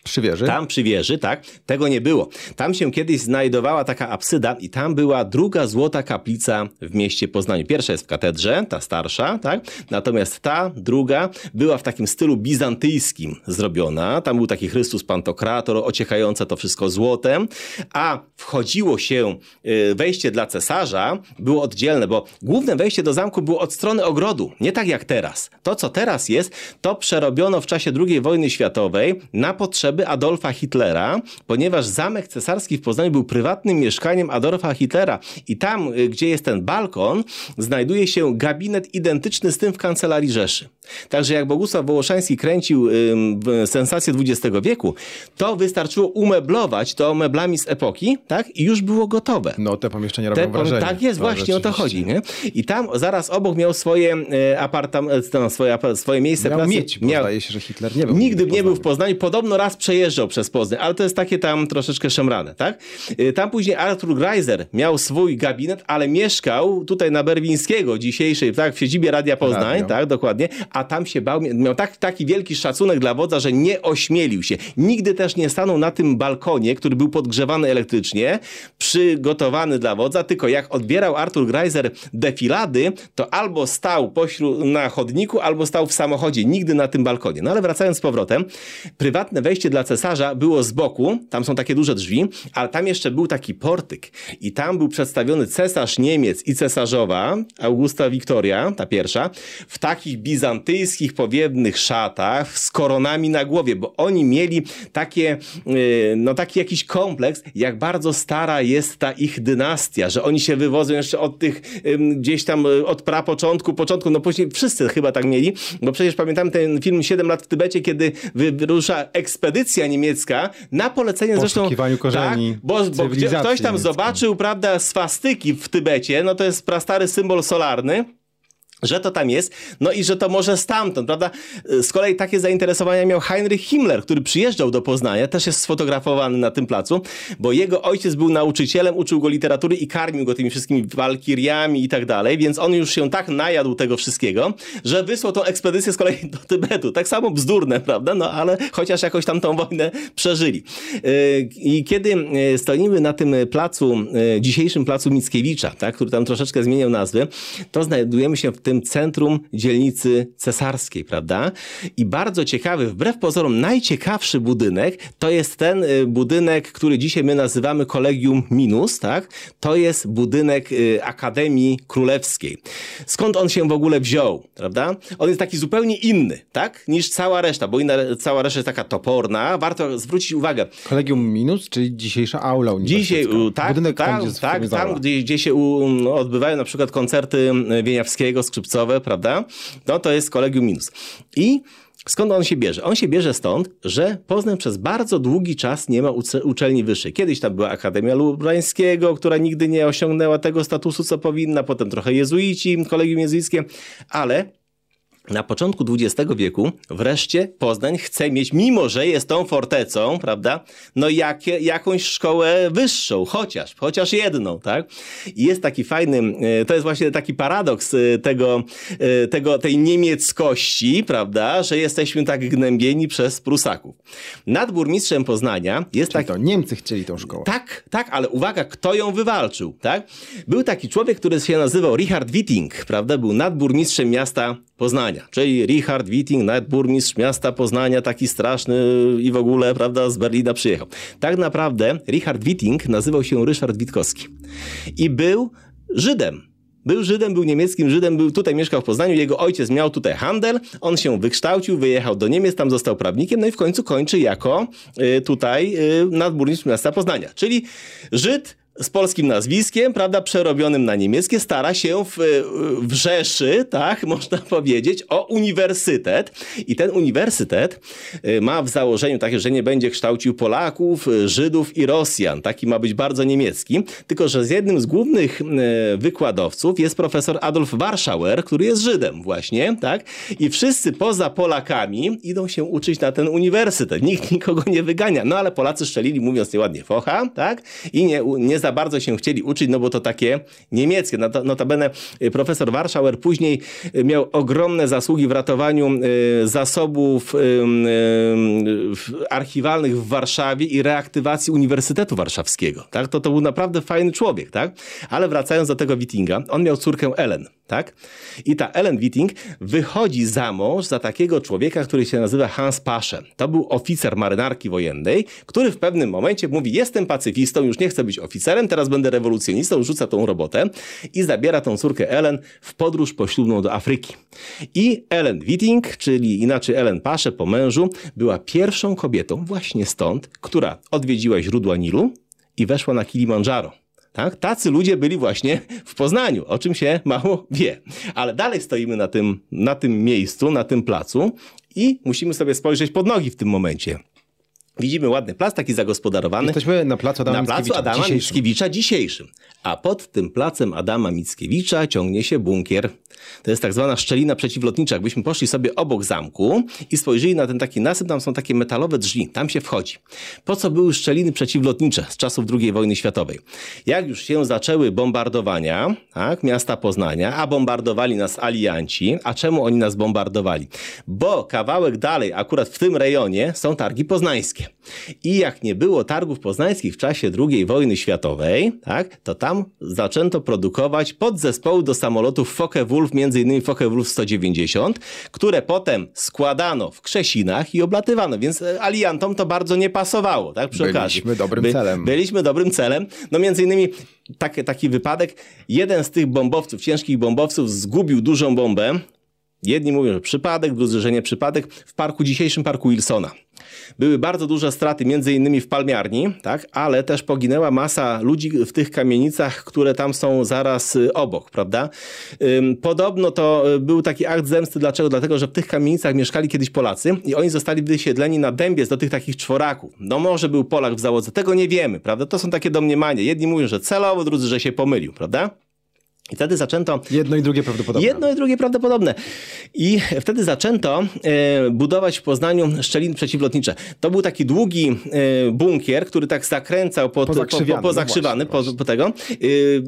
Przy wieży? tam przy wieży, tak? Tego nie było. Tam się kiedyś znajdowała taka apsyda i tam była druga złota kaplica w mieście Poznaniu. Pierwsza jest w katedrze, ta starsza, tak? Natomiast ta druga była w takim stylu bizantyjskim zrobiona. Tam był taki Chrystus Pantokrator, ociekające to wszystko złotem, a wchodziło się, y, wejście dla cesarza było oddzielne, bo główne wejście do zamku było od strony ogrodu, nie tak jak teraz. To, co teraz jest, to przerobiono w czasie II wojny światowej na potrzeby Adolfa Hitlera, ponieważ zamek cesarski w Poznaniu był prywatnym mieszkaniem Adolfa Hitlera i tam, y, gdzie jest ten balkon, znajduje się gabinet identyczny z tym w kancelarii Rzeszy. Także jak Bogusław Wołoszański kręcił ym, sensację XX wieku, to wystarczyło umeblować to meblami z epoki, tak? I już było gotowe. No te pomieszczenia robią Te, wrażenie. tak jest, No, właśnie o to chodzi. Nie? I tam zaraz obok miał swoje e, apartament, no, swoje, swoje miejsce Miał pracy. mieć, bo zdaje się, że Hitler nie był Nigdy nie był w Poznaniu. Poznaniu. Podobno raz przejeżdżał przez Poznań, ale to jest takie tam troszeczkę szemrane, tak? Y, Tam później Arthur Greiser miał swój gabinet, ale mieszkał tutaj na Berwińskiego dzisiejszej, tak? W siedzibie Radia Poznań, Radio. tak? Dokładnie. A tam się bał, miał tak, taki wielki szacunek dla wodza, że nie ośmielił się. Nigdy też nie stanął na tym balkonie, który był podgrzewany elektrycznie, przygotowany dla wodza, tylko jak odbierał Arthur Greiser defilady, to albo stał pośród, na chodniku, albo stał w samochodzie, nigdy na tym balkonie. No ale wracając z powrotem, prywatne wejście dla cesarza było z boku, tam są takie duże drzwi, ale tam jeszcze był taki portyk. I tam był przedstawiony cesarz Niemiec i cesarzowa, Augusta Wiktoria, ta pierwsza, w takich bizantyjskich powiewnych szatach z koronami na głowie, bo oni mieli takie, yy, no taki jakiś kompleks, jak bardzo stara jest ta ich dynastia, że oni się wywodzą jeszcze od tych gdzieś tam y, od prapoczątku, początku, no później wszyscy chyba tak mieli, bo przecież pamiętam ten film 7 lat w Tybecie, kiedy wyrusza ekspedycja niemiecka na polecenie zresztą... Poszukiwaniu korzeni tak, bo, bo ktoś tam niemieckiej. zobaczył, prawda, swastyki w Tybecie, no to jest prastary symbol solarny, że to tam jest, no i że to może stamtąd, prawda? Z kolei takie zainteresowania miał Heinrich Himmler, który przyjeżdżał do Poznania, też jest sfotografowany na tym placu, bo jego ojciec był nauczycielem, uczył go literatury i karmił go tymi wszystkimi walkiriami i tak dalej, więc on już się tak najadł tego wszystkiego, że wysłał tą ekspedycję z kolei do Tybetu. Tak samo bzdurne, prawda? No ale chociaż jakoś tam tą wojnę przeżyli. Yy, I kiedy yy, stoimy na tym placu, yy, dzisiejszym placu Mickiewicza, tak, który tam troszeczkę zmieniał nazwy, to znajdujemy się w tym tym centrum dzielnicy cesarskiej, prawda? I bardzo ciekawy, wbrew pozorom najciekawszy budynek to jest ten y, budynek, który dzisiaj my nazywamy Kolegium Minus, tak? To jest budynek y, Akademii Królewskiej. Skąd on się w ogóle wziął, prawda? On jest taki zupełnie inny, tak? Niż cała reszta, bo inna, cała reszta jest taka toporna. Warto zwrócić uwagę, Kolegium Minus, czyli dzisiejsza aula Dzisiaj, tak, Budynek tak, tam, gdzie tak, tam gdzie, gdzie się u, no, odbywają na przykład koncerty y, Wieniawskiego, prawda? No to jest Kolegium Minus. I skąd on się bierze? On się bierze stąd, że Poznań przez bardzo długi czas nie ma uczelni wyższej. Kiedyś tam była Akademia Lubrańskiego, która nigdy nie osiągnęła tego statusu, co powinna, potem trochę jezuici, Kolegium Jezuickie, ale na początku XX wieku wreszcie Poznań chce mieć, mimo że jest tą fortecą, prawda, no jakie, jakąś szkołę wyższą, chociaż, chociaż jedną, tak? I jest taki fajny, e, to jest właśnie taki paradoks e, tego, e, tego, tej niemieckości, prawda, że jesteśmy tak gnębieni przez Prusaków. Nad burmistrzem Poznania jest Czyli taki... to Niemcy chcieli tą szkołę. Tak, tak, ale uwaga, kto ją wywalczył, tak? Był taki człowiek, który się nazywał Richard Witting, prawda? Był nadburmistrzem miasta Poznania, czyli Richard Witting, nadburmistrz miasta Poznania, taki straszny i w ogóle, prawda, z Berlina przyjechał. Tak naprawdę Richard Witting nazywał się Ryszard Witkowski i był Żydem. Był Żydem, był niemieckim Żydem, był tutaj mieszkał w Poznaniu, jego ojciec miał tutaj handel, on się wykształcił, wyjechał do Niemiec, tam został prawnikiem, no i w końcu kończy jako y, tutaj y, nadburmistrz miasta Poznania. Czyli Żyd z polskim nazwiskiem, prawda, przerobionym na niemieckie, stara się w, w Rzeszy, tak, można powiedzieć, o uniwersytet. I ten uniwersytet y, ma w założeniu takie, że nie będzie kształcił Polaków, y, Żydów i Rosjan. Taki ma być bardzo niemiecki. Tylko, że z jednym z głównych y, wykładowców jest profesor Adolf Warschauer, który jest Żydem właśnie, tak? I wszyscy poza Polakami idą się uczyć na ten uniwersytet. Nikt nikogo nie wygania. No ale Polacy szczelili, mówiąc nieładnie, focha, tak? I nie, nie za bardzo się chcieli uczyć, no bo to takie niemieckie. Not- Notabene y, profesor Warschauer później y, miał ogromne zasługi w ratowaniu y, zasobów archiwalnych w Warszawie i reaktywacji Uniwersytetu Warszawskiego. Tak? To, to był naprawdę fajny człowiek, tak? Ale wracając do tego Wittinga, on miał córkę Ellen, tak? I ta Ellen Witting wychodzi za mąż za takiego człowieka, który się nazywa Hans Pasze. To był oficer marynarki wojennej, który w pewnym momencie mówi, jestem pacyfistą, już nie chcę być oficerem, teraz będę rewolucjonistą, rzuca tą robotę i zabiera tą córkę Ellen w podróż poślubną do Afryki. I Ellen Witting, czyli inaczej Ellen Pasze po mężu, była pierwszą kobietą właśnie stąd, która odwiedziła źródła Nilu i weszła na Kilimandżaro. Tak? Tacy ludzie byli właśnie w Poznaniu, o czym się mało wie. Ale dalej stoimy na tym, na tym miejscu, na tym placu i musimy sobie spojrzeć pod nogi w tym momencie. Widzimy ładny plac, taki zagospodarowany. Jesteśmy na placu Adama na placu Mickiewicza, Adama dzisiejszym. Mickiewicza dzisiejszym. A pod tym placem Adama Mickiewicza ciągnie się bunkier. To jest tak zwana szczelina przeciwlotnicza. Jakbyśmy poszli sobie obok zamku i spojrzeli na ten taki nasyp, tam są takie metalowe drzwi. Tam się wchodzi. Po co były szczeliny przeciwlotnicze z czasów II wojny światowej? Jak już się zaczęły bombardowania tak, miasta Poznania, a bombardowali nas alianci. A czemu oni nas bombardowali? Bo kawałek dalej, akurat w tym rejonie, są targi poznańskie. I jak nie było targów poznańskich w czasie II wojny światowej, tak, to tam zaczęto produkować podzespoły do samolotów Focke-Wulf, innymi Focke-Wulf 190, które potem składano w Krzesinach i oblatywano, więc e, aliantom to bardzo nie pasowało, tak, przy okazji. Byliśmy dobrym celem. Byliśmy dobrym celem. No między innymi taki, taki wypadek, jeden z tych bombowców, ciężkich bombowców zgubił dużą bombę, Jedni mówią, że przypadek, drudzy, że nie przypadek. W parku dzisiejszym parku Wilsona. Były bardzo duże straty, między innymi w palmiarni, tak? ale też poginęła masa ludzi w tych kamienicach, które tam są zaraz y, obok, prawda? Podobno to y, był taki akt zemsty. Dlaczego? Dlatego, że w tych kamienicach mieszkali kiedyś Polacy i oni zostali wysiedleni na dębiec do tych takich czworaków. No może był Polak w załodze, tego nie wiemy, prawda? To są takie domniemania. Jedni mówią, że celowo, drudzy, że się pomylił, prawda? I wtedy zaczęto Jedno i drugie prawdopodobne. Jedno i drugie prawdopodobne. I wtedy zaczęto e, budować w Poznaniu szczeliny przeciwlotnicze. To był taki długi e, bunkier, który tak zakręcał pod, po, po, Pozakrzywiany, po, no właśnie, po, po tego. E,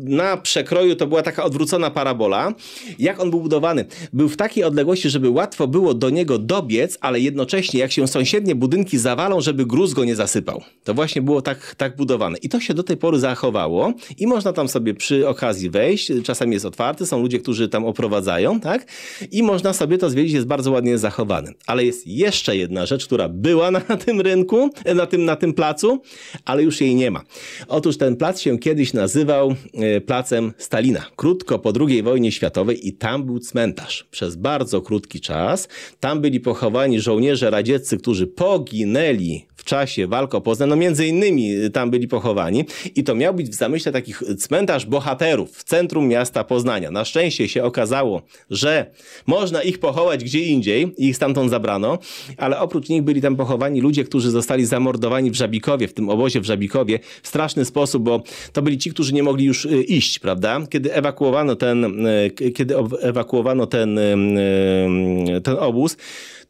na przekroju to była taka odwrócona parabola. Jak on był budowany? Był w takiej odległości, żeby łatwo było do niego dobiec, ale jednocześnie jak się sąsiednie budynki zawalą, żeby gruz go nie zasypał. To właśnie było tak, tak budowane. I to się do tej pory zachowało i można tam sobie przy okazji wejść, czasami jest otwarty, są ludzie, którzy tam oprowadzają, tak? I można sobie to zwiedzić, jest bardzo ładnie zachowany. Ale jest jeszcze jedna rzecz, która była na tym rynku, na tym, na tym placu, ale już jej nie ma. Otóż ten plac się kiedyś nazywał e, placem Stalina. Krótko po II wojnie światowej i tam był cmentarz. Przez bardzo krótki czas. Tam byli pochowani żołnierze radzieccy, którzy poginęli w czasie walk o Poznań, no między innymi tam byli pochowani i to miał być w zamyśle takich cmentarz bohaterów w centrum miasta Poznania. Na szczęście się okazało, że można ich pochować gdzie indziej i ich stamtąd zabrano, ale oprócz nich byli tam pochowani ludzie, którzy zostali zamordowani w Żabikowie, w tym obozie w Żabikowie w straszny sposób, bo to byli ci, którzy nie mogli już y, iść, prawda? Kiedy ewakuowano ten, y, kiedy ewakuowano ten, y, ten obóz,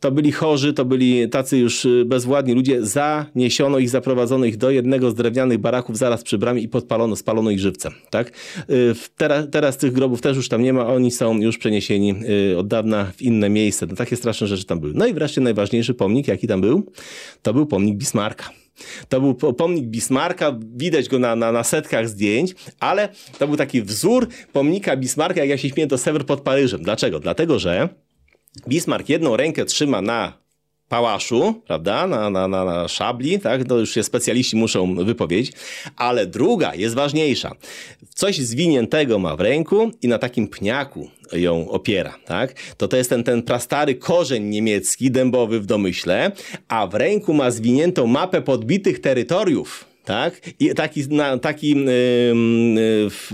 to byli chorzy, to byli tacy już bezwładni ludzie, zaniesiono ich, zaprowadzono ich do jednego z drewnianych baraków zaraz przy bramie i podpalono, spalono ich żywcem, tak? Teraz, teraz tych grobów też już tam nie ma, oni są już przeniesieni od dawna w inne miejsce. No, takie straszne rzeczy tam były. No i wreszcie najważniejszy pomnik, jaki tam był, to był pomnik Bismarcka. To był pomnik Bismarcka, widać go na, na, na setkach zdjęć, ale to był taki wzór pomnika Bismarcka, jak ja się śmieję, to Sewer pod Paryżem. Dlaczego? Dlatego, że Bismarck jedną rękę trzyma na pałaszu, prawda, na, na, na, na szabli, tak, to już się specjaliści muszą wypowiedzieć, ale druga jest ważniejsza. Coś zwiniętego ma w ręku i na takim pniaku ją opiera, tak? To to jest ten, ten prastary korzeń niemiecki, dębowy w domyśle, a w ręku ma zwiniętą mapę podbitych terytoriów, tak? I taki, na, taki yy,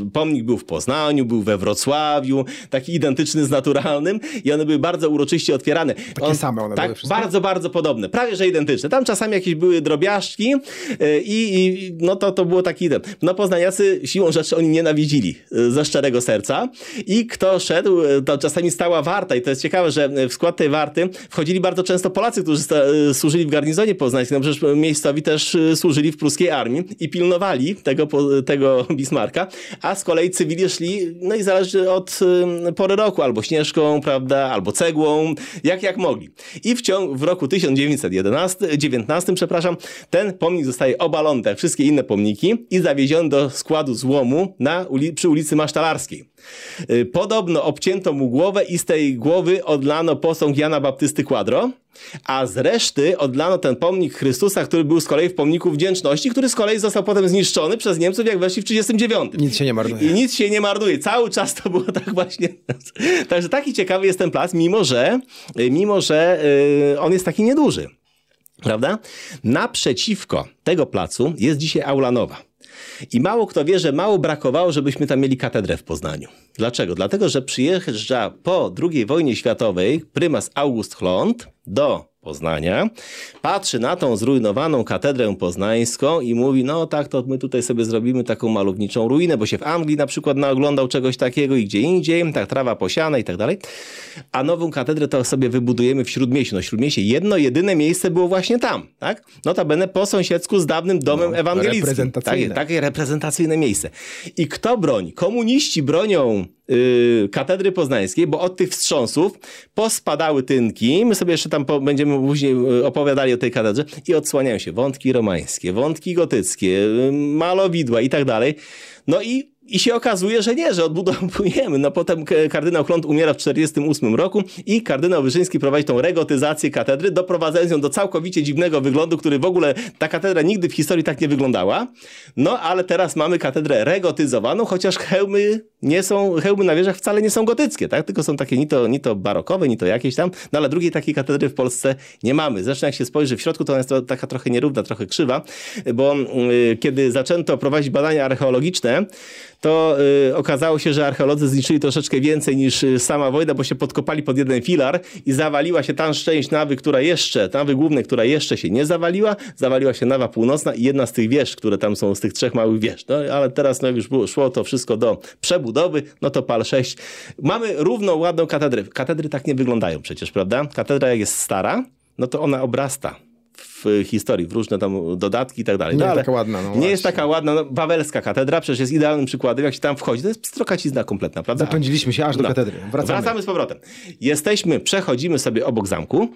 yy, pomnik był w Poznaniu, był we Wrocławiu, taki identyczny z naturalnym i one były bardzo uroczyście otwierane. Takie On, same one tak, były wszystkie? Bardzo, bardzo podobne. Prawie, że identyczne. Tam czasami jakieś były drobiażdżki yy, i no to, to było taki ten. No poznaniacy siłą rzeczy oni nienawidzili yy, ze szczerego serca i kto szedł, yy, to czasami stała warta i to jest ciekawe, że w skład tej warty wchodzili bardzo często Polacy, którzy sta, służyli w garnizonie poznańskim. No przecież miejscowi też służyli w pruskiej armii armii i pilnowali tego, tego Bismarka, a z kolei cywili szli, no i zależy od pory roku, albo śnieżką, prawda, albo cegłą, jak jak mogli. I w, ciągu, w roku 1911, 19, przepraszam, ten pomnik zostaje obalony, tak wszystkie inne pomniki i zawieziony do składu złomu na uli przy ulicy Masztalarskiej. Y, podobno obcięto mu głowę i z tej głowy odlano posąg Jana Baptysty Quadro, a z reszty odlano ten pomnik Chrystusa, który był z kolei w pomniku wdzięczności, który z kolei został potem zniszczony przez Niemców, jak weszli w 1939. Nic się nie marnuje. I nic się nie marnuje. Cały czas to było tak właśnie. Także taki ciekawy jest ten plac, mimo że, mimo że yy, on jest taki nieduży. Prawda? Naprzeciwko tego placu jest dzisiaj Aula Nowa. I mało kto wie, że mało brakowało, żebyśmy tam mieli katedrę w Poznaniu. Dlaczego? Dlatego, że przyjeżdża po II wojnie światowej prymas August Chlont do Poznania, patrzy na tą zrujnowaną katedrę poznańską i mówi, no tak, to my tutaj sobie zrobimy taką malowniczą ruinę, bo się w Anglii na przykład naoglądał czegoś takiego i gdzie indziej, tak, trawa posiana i tak dalej, a nową katedrę to sobie wybudujemy w Śródmieściu. No Śródmieście, jedno, jedyne miejsce było właśnie tam, tak? Notabene po sąsiedzku z dawnym domem No, ewangelickim. reprezentacyjne. Tak, takie reprezentacyjne miejsce. I kto broni? Komuniści bronią yy, katedry poznańskiej, bo od tych wstrząsów pospadały tynki. My sobie jeszcze tam po, będziemy później yy, opowiadali o tej katedrze i odsłaniają się wątki romańskie, wątki gotyckie, yy, malowidła i tak dalej. No i i się okazuje, że nie, że odbudowujemy. No potem kardynał Klont umiera w 1948 roku i kardynał Wyszyński prowadzi tą regotyzację katedry, doprowadzając ją do całkowicie dziwnego wyglądu, który w ogóle ta katedra nigdy w historii tak nie wyglądała. No ale teraz mamy katedrę regotyzowaną, chociaż hełmy nie są, hełmy na wieżach wcale nie są gotyckie, tak? Tylko są takie ni to, ni to barokowe, ni to jakieś tam, no ale drugiej takiej katedry w Polsce nie mamy. Zresztą jak się spojrzy w środku, to ona jest taka trochę nierówna, trochę krzywa, bo y, kiedy zaczęto prowadzić badania archeologiczne, to y, okazało się, że archeolodzy zniszczyli troszeczkę więcej niż y, sama wojna, bo się podkopali pod jeden filar i zawaliła się ta część nawy, która jeszcze, nawy głównej, która jeszcze się nie zawaliła, zawaliła się nawa północna i jedna z tych wież, które tam są, z tych trzech małych wież. No, ale teraz no, już było, szło to wszystko do przebudowy, no to PAL 6. Mamy równą, ładną katedrę. Katedry tak nie wyglądają przecież, prawda? Katedra jak jest stara, no to ona obrasta w historii, w różne tam dodatki i tak dalej. Nie No, jest ale taka ładna, no nie właśnie. jest taka ładna. No, Wawelska katedra przecież jest idealnym przykładem. Jak się tam wchodzi, to jest strokacizna kompletna, prawda? Zapędziliśmy się aż do No. katedry. Wracamy. Wracamy z powrotem. Jesteśmy, przechodzimy sobie obok zamku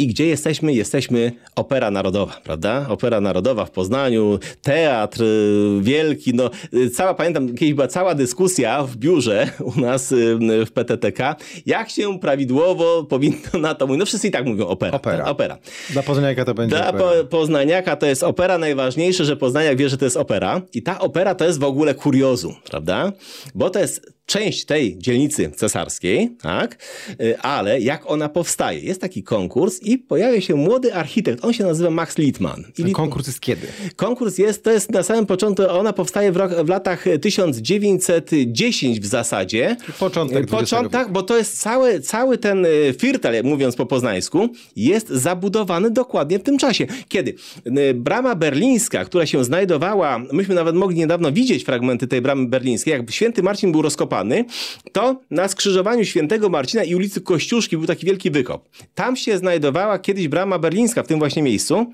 I gdzie jesteśmy? Jesteśmy Opera Narodowa, prawda? Opera Narodowa w Poznaniu, teatr y, wielki, no y, cała, pamiętam, kiedyś była cała dyskusja w biurze u nas y, w PTTK, jak się prawidłowo powinno na to mówić. No wszyscy i tak mówią opera. Opera. tak? opera. Dla Poznaniaka to będzie Dla opera. po, poznaniaka to jest opera najważniejsze, że poznaniak wie, że to jest opera. I ta opera to jest w ogóle kuriozum, prawda? Bo to jest część tej dzielnicy cesarskiej, tak? Y, Ale jak ona powstaje? Jest taki konkurs i pojawia się młody architekt. On się nazywa Max Littmann. I konkurs jest kiedy? Konkurs jest, to jest na samym początku, ona powstaje w, rok, w latach 1910 w zasadzie. Początek XX Początek, bo to jest cały, cały ten y, firtel, mówiąc po poznańsku, jest zabudowany dokładnie w tym czasie. Kiedy y, brama berlińska, która się znajdowała, myśmy nawet mogli niedawno widzieć fragmenty tej bramy berlińskiej, jak święty Marcin był rozkopany, to na skrzyżowaniu świętego Marcina i ulicy Kościuszki był taki wielki wykop. Tam się znajdowała kiedyś brama berlińska w tym właśnie miejscu.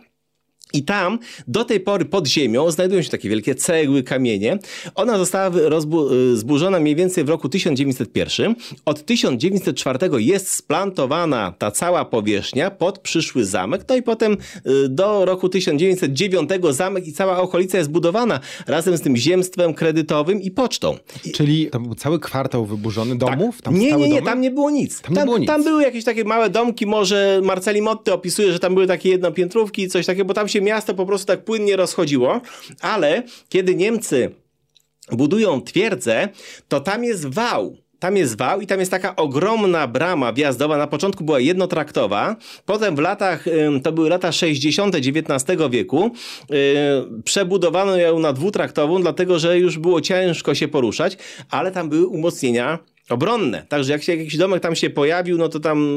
I tam do tej pory pod ziemią znajdują się takie wielkie cegły, kamienie. Ona została y, zburzona mniej więcej w roku 1901. Od 1904 jest splantowana ta cała powierzchnia pod przyszły zamek. No i potem y, do roku 1909 zamek i cała okolica jest budowana razem z tym ziemstwem kredytowym i pocztą. Czyli to był cały kwartał wyburzony domów? Tam nie, nie, nie, tam nie było nic. Tam nie było nic. tam były jakieś takie małe domki, może Marceli Motty opisuje, że tam były takie jednopiętrówki i coś takiego, bo tam się miasto po prostu tak płynnie rozchodziło, ale kiedy Niemcy budują twierdzę, to tam jest wał. Tam jest wał i tam jest taka ogromna brama wjazdowa. Na początku była jednotraktowa, potem w latach, to były lata 60. XIX wieku, yy, przebudowano ją na dwutraktową, dlatego że już było ciężko się poruszać, ale tam były umocnienia obronne. Także jak się jakiś domek tam się pojawił, no to tam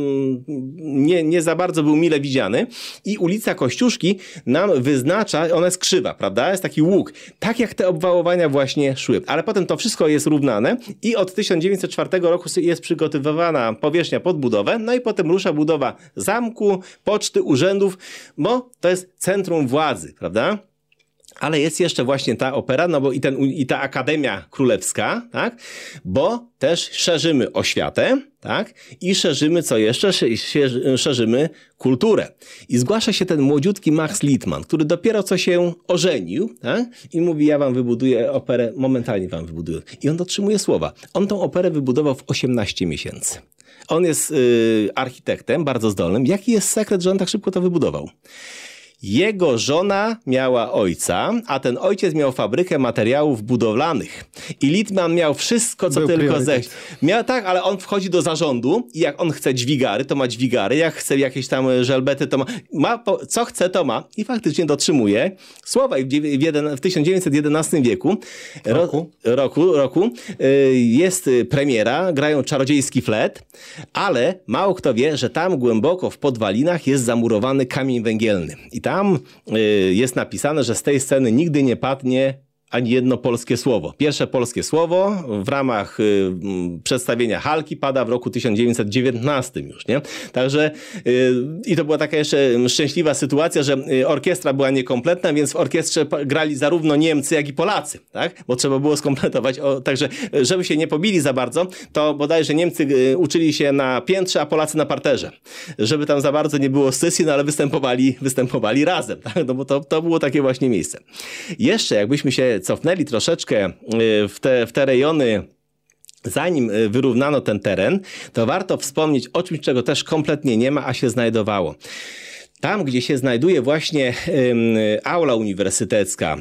nie, nie za bardzo był mile widziany. I ulica Kościuszki nam wyznacza, ona jest krzywa, prawda? Jest taki łuk. Tak jak te obwałowania właśnie szły. Ale potem to wszystko jest równane i od 1904 roku jest przygotowywana powierzchnia pod budowę, no i potem rusza budowa zamku, poczty, urzędów, bo to jest centrum władzy, prawda? Ale jest jeszcze właśnie ta opera, no bo i, ten, i ta Akademia Królewska, tak? Bo też szerzymy oświatę, tak? I szerzymy, co jeszcze? Sze- sze- Szerzymy kulturę. I zgłasza się ten młodziutki Max Littmann, który dopiero co się ożenił, tak? I mówi, ja wam wybuduję operę, momentalnie wam wybuduję. I on dotrzymuje słowa. On tą operę wybudował w 18 miesięcy. On jest y, architektem, bardzo zdolnym. Jaki jest sekret, że on tak szybko to wybudował? Jego żona miała ojca, a ten ojciec miał fabrykę materiałów budowlanych. I Litman miał wszystko, co Był tylko zechce. Miał tak, ale on wchodzi do zarządu i jak on chce dźwigary, to ma dźwigary, jak chce jakieś tam e, żelbety, to ma, ma co chce, to ma i faktycznie dotrzymuje słowa. I w, w, jeden, w 1911 wieku, ro- Roku. roku, roku y, jest y, premiera, grają czarodziejski flet, ale mało kto wie, że tam głęboko w podwalinach jest zamurowany kamień węgielny. I tam y, jest napisane, że z tej sceny nigdy nie padnie ani jedno polskie słowo. Pierwsze polskie słowo w ramach y, przedstawienia Halki pada w roku 1919 już, nie? Także y, i to była taka jeszcze szczęśliwa sytuacja, że y, orkiestra była niekompletna, więc w orkiestrze grali zarówno Niemcy, jak i Polacy, tak? Bo trzeba było skompletować. O, także y, żeby się nie pobili za bardzo, to bodajże Niemcy y, uczyli się na piętrze, a Polacy na parterze. Żeby tam za bardzo nie było scysji, no ale występowali, występowali razem, tak? No bo to, to było takie właśnie miejsce. Jeszcze jakbyśmy się cofnęli troszeczkę y, w te, w te rejony Zanim y, wyrównano ten teren, to warto wspomnieć o czymś, czego też kompletnie nie ma, a się znajdowało. Tam, gdzie się znajduje właśnie aula uniwersytecka,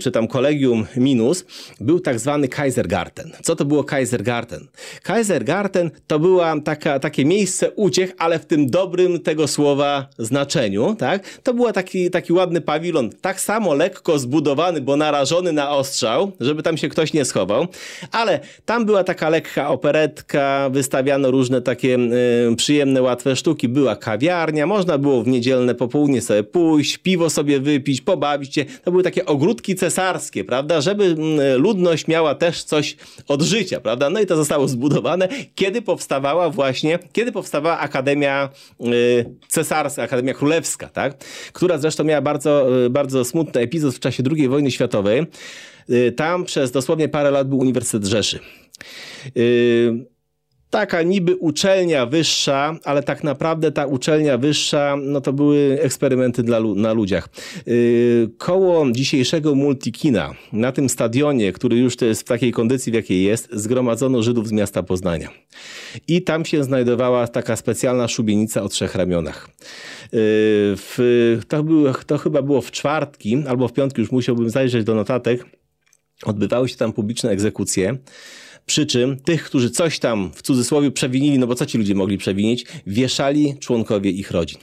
czy tam kolegium minus, był tak zwany Kaisergarten. Co to było Kaisergarten? Kaisergarten to była taka, takie miejsce uciech, ale w tym dobrym tego słowa znaczeniu, tak? To był taki, taki ładny pawilon, tak samo lekko zbudowany, bo narażony na ostrzał, żeby tam się ktoś nie schował, ale tam była taka lekka operetka, wystawiano różne takie y, przyjemne, łatwe sztuki, była kawiarnia, można było w niedzielne popołudnie sobie pójść, piwo sobie wypić, pobawić się. To były takie ogródki cesarskie, prawda, żeby mm, ludność miała też coś od życia, prawda? No i to zostało zbudowane, kiedy powstawała właśnie, kiedy powstawała Akademia y, Cesarska, Akademia Królewska, tak? Która zresztą miała bardzo, y, bardzo smutny epizod w czasie II wojny światowej. Y, Tam przez dosłownie parę lat był Uniwersytet Rzeszy. Taka niby uczelnia wyższa, ale tak naprawdę ta uczelnia wyższa, no to były eksperymenty dla, na ludziach. Yy, koło dzisiejszego Multikina, na tym stadionie, który już to jest w takiej kondycji, w jakiej jest, zgromadzono Żydów z miasta Poznania. I tam się znajdowała taka specjalna szubienica o trzech ramionach. Yy, w, to, to chyba było w czwartki albo w piątki, już musiałbym zajrzeć do notatek. Odbywały się tam publiczne egzekucje. Przy czym tych, którzy coś tam w cudzysłowie przewinili, no bo co ci ludzie mogli przewinić, wieszali członkowie ich rodzin.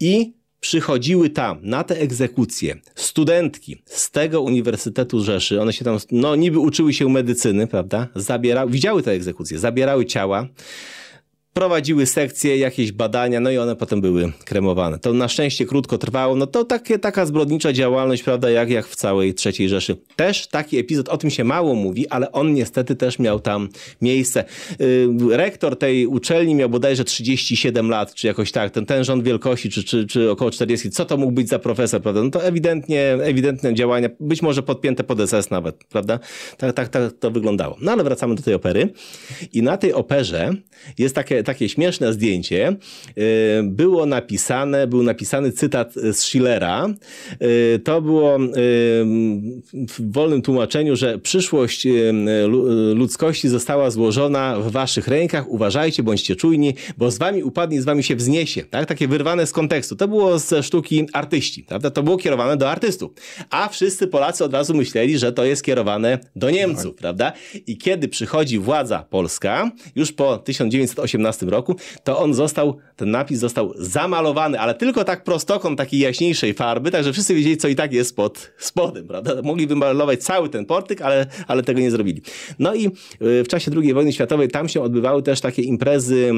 I przychodziły tam na te egzekucje studentki z tego Uniwersytetu Rzeszy. One się tam, no niby uczyły się medycyny, prawda? Zabierały, widziały te egzekucje, zabierały ciała prowadziły sekcje, jakieś badania, no i one potem były kremowane. To na szczęście krótko trwało, no to takie, taka zbrodnicza działalność, prawda, jak, jak w całej III Rzeszy. Też taki epizod, o tym się mało mówi, ale on niestety też miał tam miejsce. Yy, rektor tej uczelni miał bodajże 37 lat, czy jakoś tak, ten, ten rząd wielkości, czy, czy, czy około 40. Co to mógł być za profesor, prawda? No to ewidentnie, ewidentne działania, być może podpięte pod SS nawet, prawda? Tak, tak, tak to wyglądało. No ale wracamy do tej opery. I na tej operze jest takie, takie śmieszne zdjęcie. Yy, Było napisane, był napisany cytat z Schillera. Yy, To było yy, w wolnym tłumaczeniu, że przyszłość lu- ludzkości została złożona w waszych rękach. Uważajcie, bądźcie czujni, bo z wami upadnie, z wami się wzniesie. Tak? Takie wyrwane z kontekstu. To było ze sztuki artyści. Prawda? To było kierowane do artystów. A wszyscy Polacy od razu myśleli, że to jest kierowane do Niemców. Prawda? I kiedy przychodzi władza polska, już po 1918 roku, to on został, ten napis został zamalowany, ale tylko tak prostokąt takiej jaśniejszej farby, także wszyscy wiedzieli, co i tak jest pod spodem, prawda? Mogli wymalować cały ten portyk, ale, ale tego nie zrobili. No i y, w czasie II wojny światowej tam się odbywały też takie imprezy,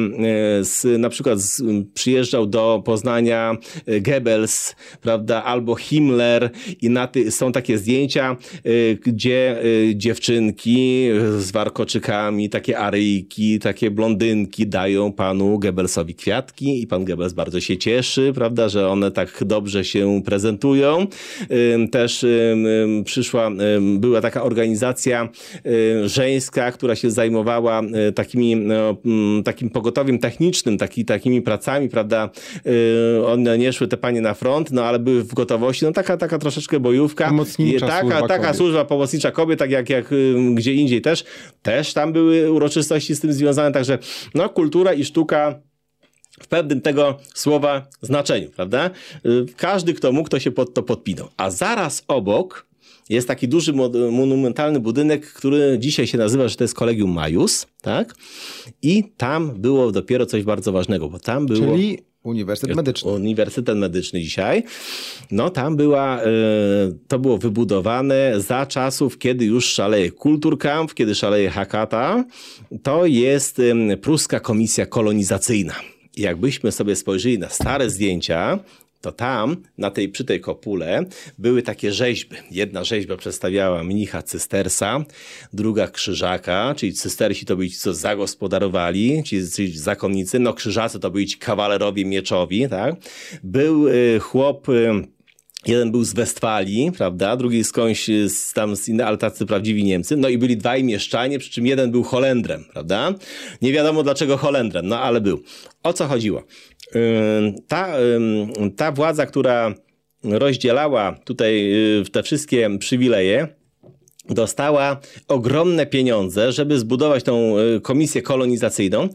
y, z, na przykład z, przyjeżdżał do Poznania y, Goebbels, prawda, albo Himmler i na ty, są takie zdjęcia, y, gdzie y, dziewczynki z warkoczykami, takie aryjki, takie blondynki dają panu Goebbelsowi kwiatki i pan Goebbels bardzo się cieszy, prawda, że one tak dobrze się prezentują. Też przyszła, była taka organizacja żeńska, która się zajmowała y, takimi, no, takim pogotowiem technicznym, taki, takimi pracami, prawda. Y, One nie szły te panie na front, no ale były w gotowości, no taka, taka troszeczkę bojówka. Pomocnicza taka, służba taka kobiet. służba pomocnicza kobiet, tak jak, jak gdzie indziej też. Też tam były uroczystości z tym związane, także no kultura i sztuka w pewnym tego słowa znaczeniu, prawda? Y, Każdy, kto mógł, to się pod to podpinał. A zaraz obok jest taki duży, mo- monumentalny budynek, który dzisiaj się nazywa, że to jest Kolegium Majus, tak? I tam było dopiero coś bardzo ważnego, bo tam było... Czyli Uniwersytet Medyczny. Uniwersytet Medyczny dzisiaj. No tam była, e, to było wybudowane za czasów, kiedy już szaleje Kulturkampf, kiedy szaleje Hakata. To jest pruska komisja kolonizacyjna. Jakbyśmy sobie spojrzeli na stare zdjęcia, to tam, na tej, przy tej kopule, były takie rzeźby. Jedna rzeźba przedstawiała mnicha cystersa, druga krzyżaka, czyli cystersi to byli ci, co zagospodarowali, ci, ci zakonnicy, no krzyżacy to byli ci kawalerowie mieczowi, tak? Był y, chłop... Y, Jeden był z Westfalii, prawda? Drugi skądś z, tam z innej, ale tacy prawdziwi Niemcy. No i byli dwaj mieszczanie, przy czym jeden był Holendrem, prawda? Nie wiadomo dlaczego Holendrem, no ale był. O co chodziło? Ta, ta władza, która rozdzielała tutaj y, te wszystkie przywileje, dostała ogromne pieniądze, żeby zbudować tą y, komisję kolonizacyjną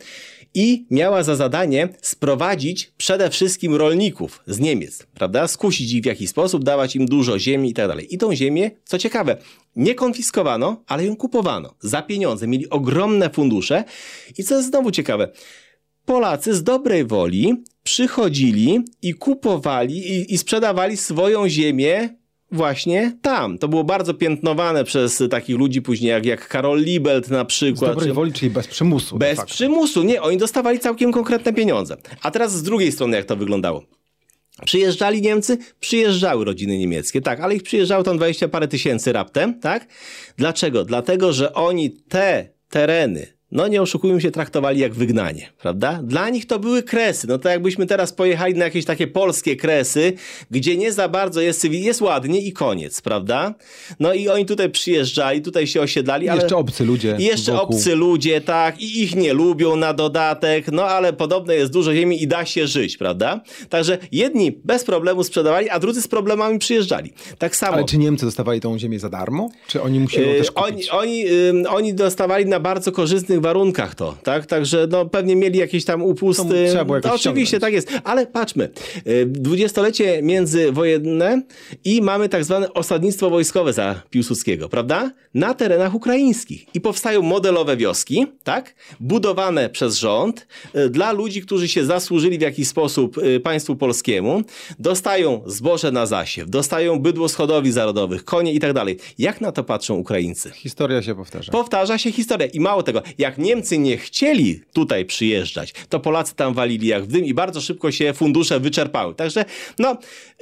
i miała za zadanie sprowadzić przede wszystkim rolników z Niemiec, prawda? Skusić ich w jakiś sposób, dawać im dużo ziemi i tak dalej. I tą ziemię, co ciekawe, nie konfiskowano, ale ją kupowano za pieniądze. Mieli ogromne fundusze i co jest znowu ciekawe, Polacy z dobrej woli przychodzili i kupowali i, i sprzedawali swoją ziemię właśnie tam. To było bardzo piętnowane przez takich ludzi później, jak, jak Karol Libelt na Z przykład. dobrej czy- woli, czyli bez przymusu. bez przymusu, nie, oni dostawali całkiem konkretne pieniądze. A teraz z drugiej strony, jak to wyglądało. Przyjeżdżali Niemcy, przyjeżdżały rodziny niemieckie, tak, ale ich przyjeżdżało tam 20 parę tysięcy raptem, tak? Dlaczego? Dlatego, że oni te tereny no nie oszukujmy się, traktowali jak wygnanie, prawda? Dla nich to były kresy. No to jakbyśmy teraz pojechali na jakieś takie polskie kresy, gdzie nie za bardzo jest cywil, jest ładnie i koniec, prawda? No i oni tutaj przyjeżdżali, tutaj się osiedlali, ale... jeszcze obcy ludzie jeszcze wokół. obcy ludzie, tak, i ich nie lubią na dodatek, no ale podobne jest dużo ziemi i da się żyć, prawda? Także jedni bez problemu sprzedawali, a drudzy z problemami przyjeżdżali. Tak samo. Ale czy Niemcy dostawali tą ziemię za darmo? Czy oni musieli ją Yy, też oni, kupić? oni, ym, oni dostawali na bardzo warunkach to, tak? Także no, pewnie mieli jakieś tam upusty. Trzeba było jakoś oczywiście, tak jest. Ale patrzmy, yy, dwudziestolecie międzywojenne i mamy tak zwane osadnictwo wojskowe za Piłsudskiego, prawda? Na terenach ukraińskich. I powstają modelowe wioski, tak? Budowane przez rząd yy, dla ludzi, którzy się zasłużyli w jakiś sposób yy, państwu polskiemu. Dostają zboże na zasiew, dostają bydło z hodowli zarodowych, konie i tak dalej. Jak na to patrzą Ukraińcy? Historia się powtarza. Powtarza się historia. I mało tego, jak Niemcy nie chcieli tutaj przyjeżdżać, to Polacy tam walili jak w dym i bardzo szybko się fundusze wyczerpały. Także, no,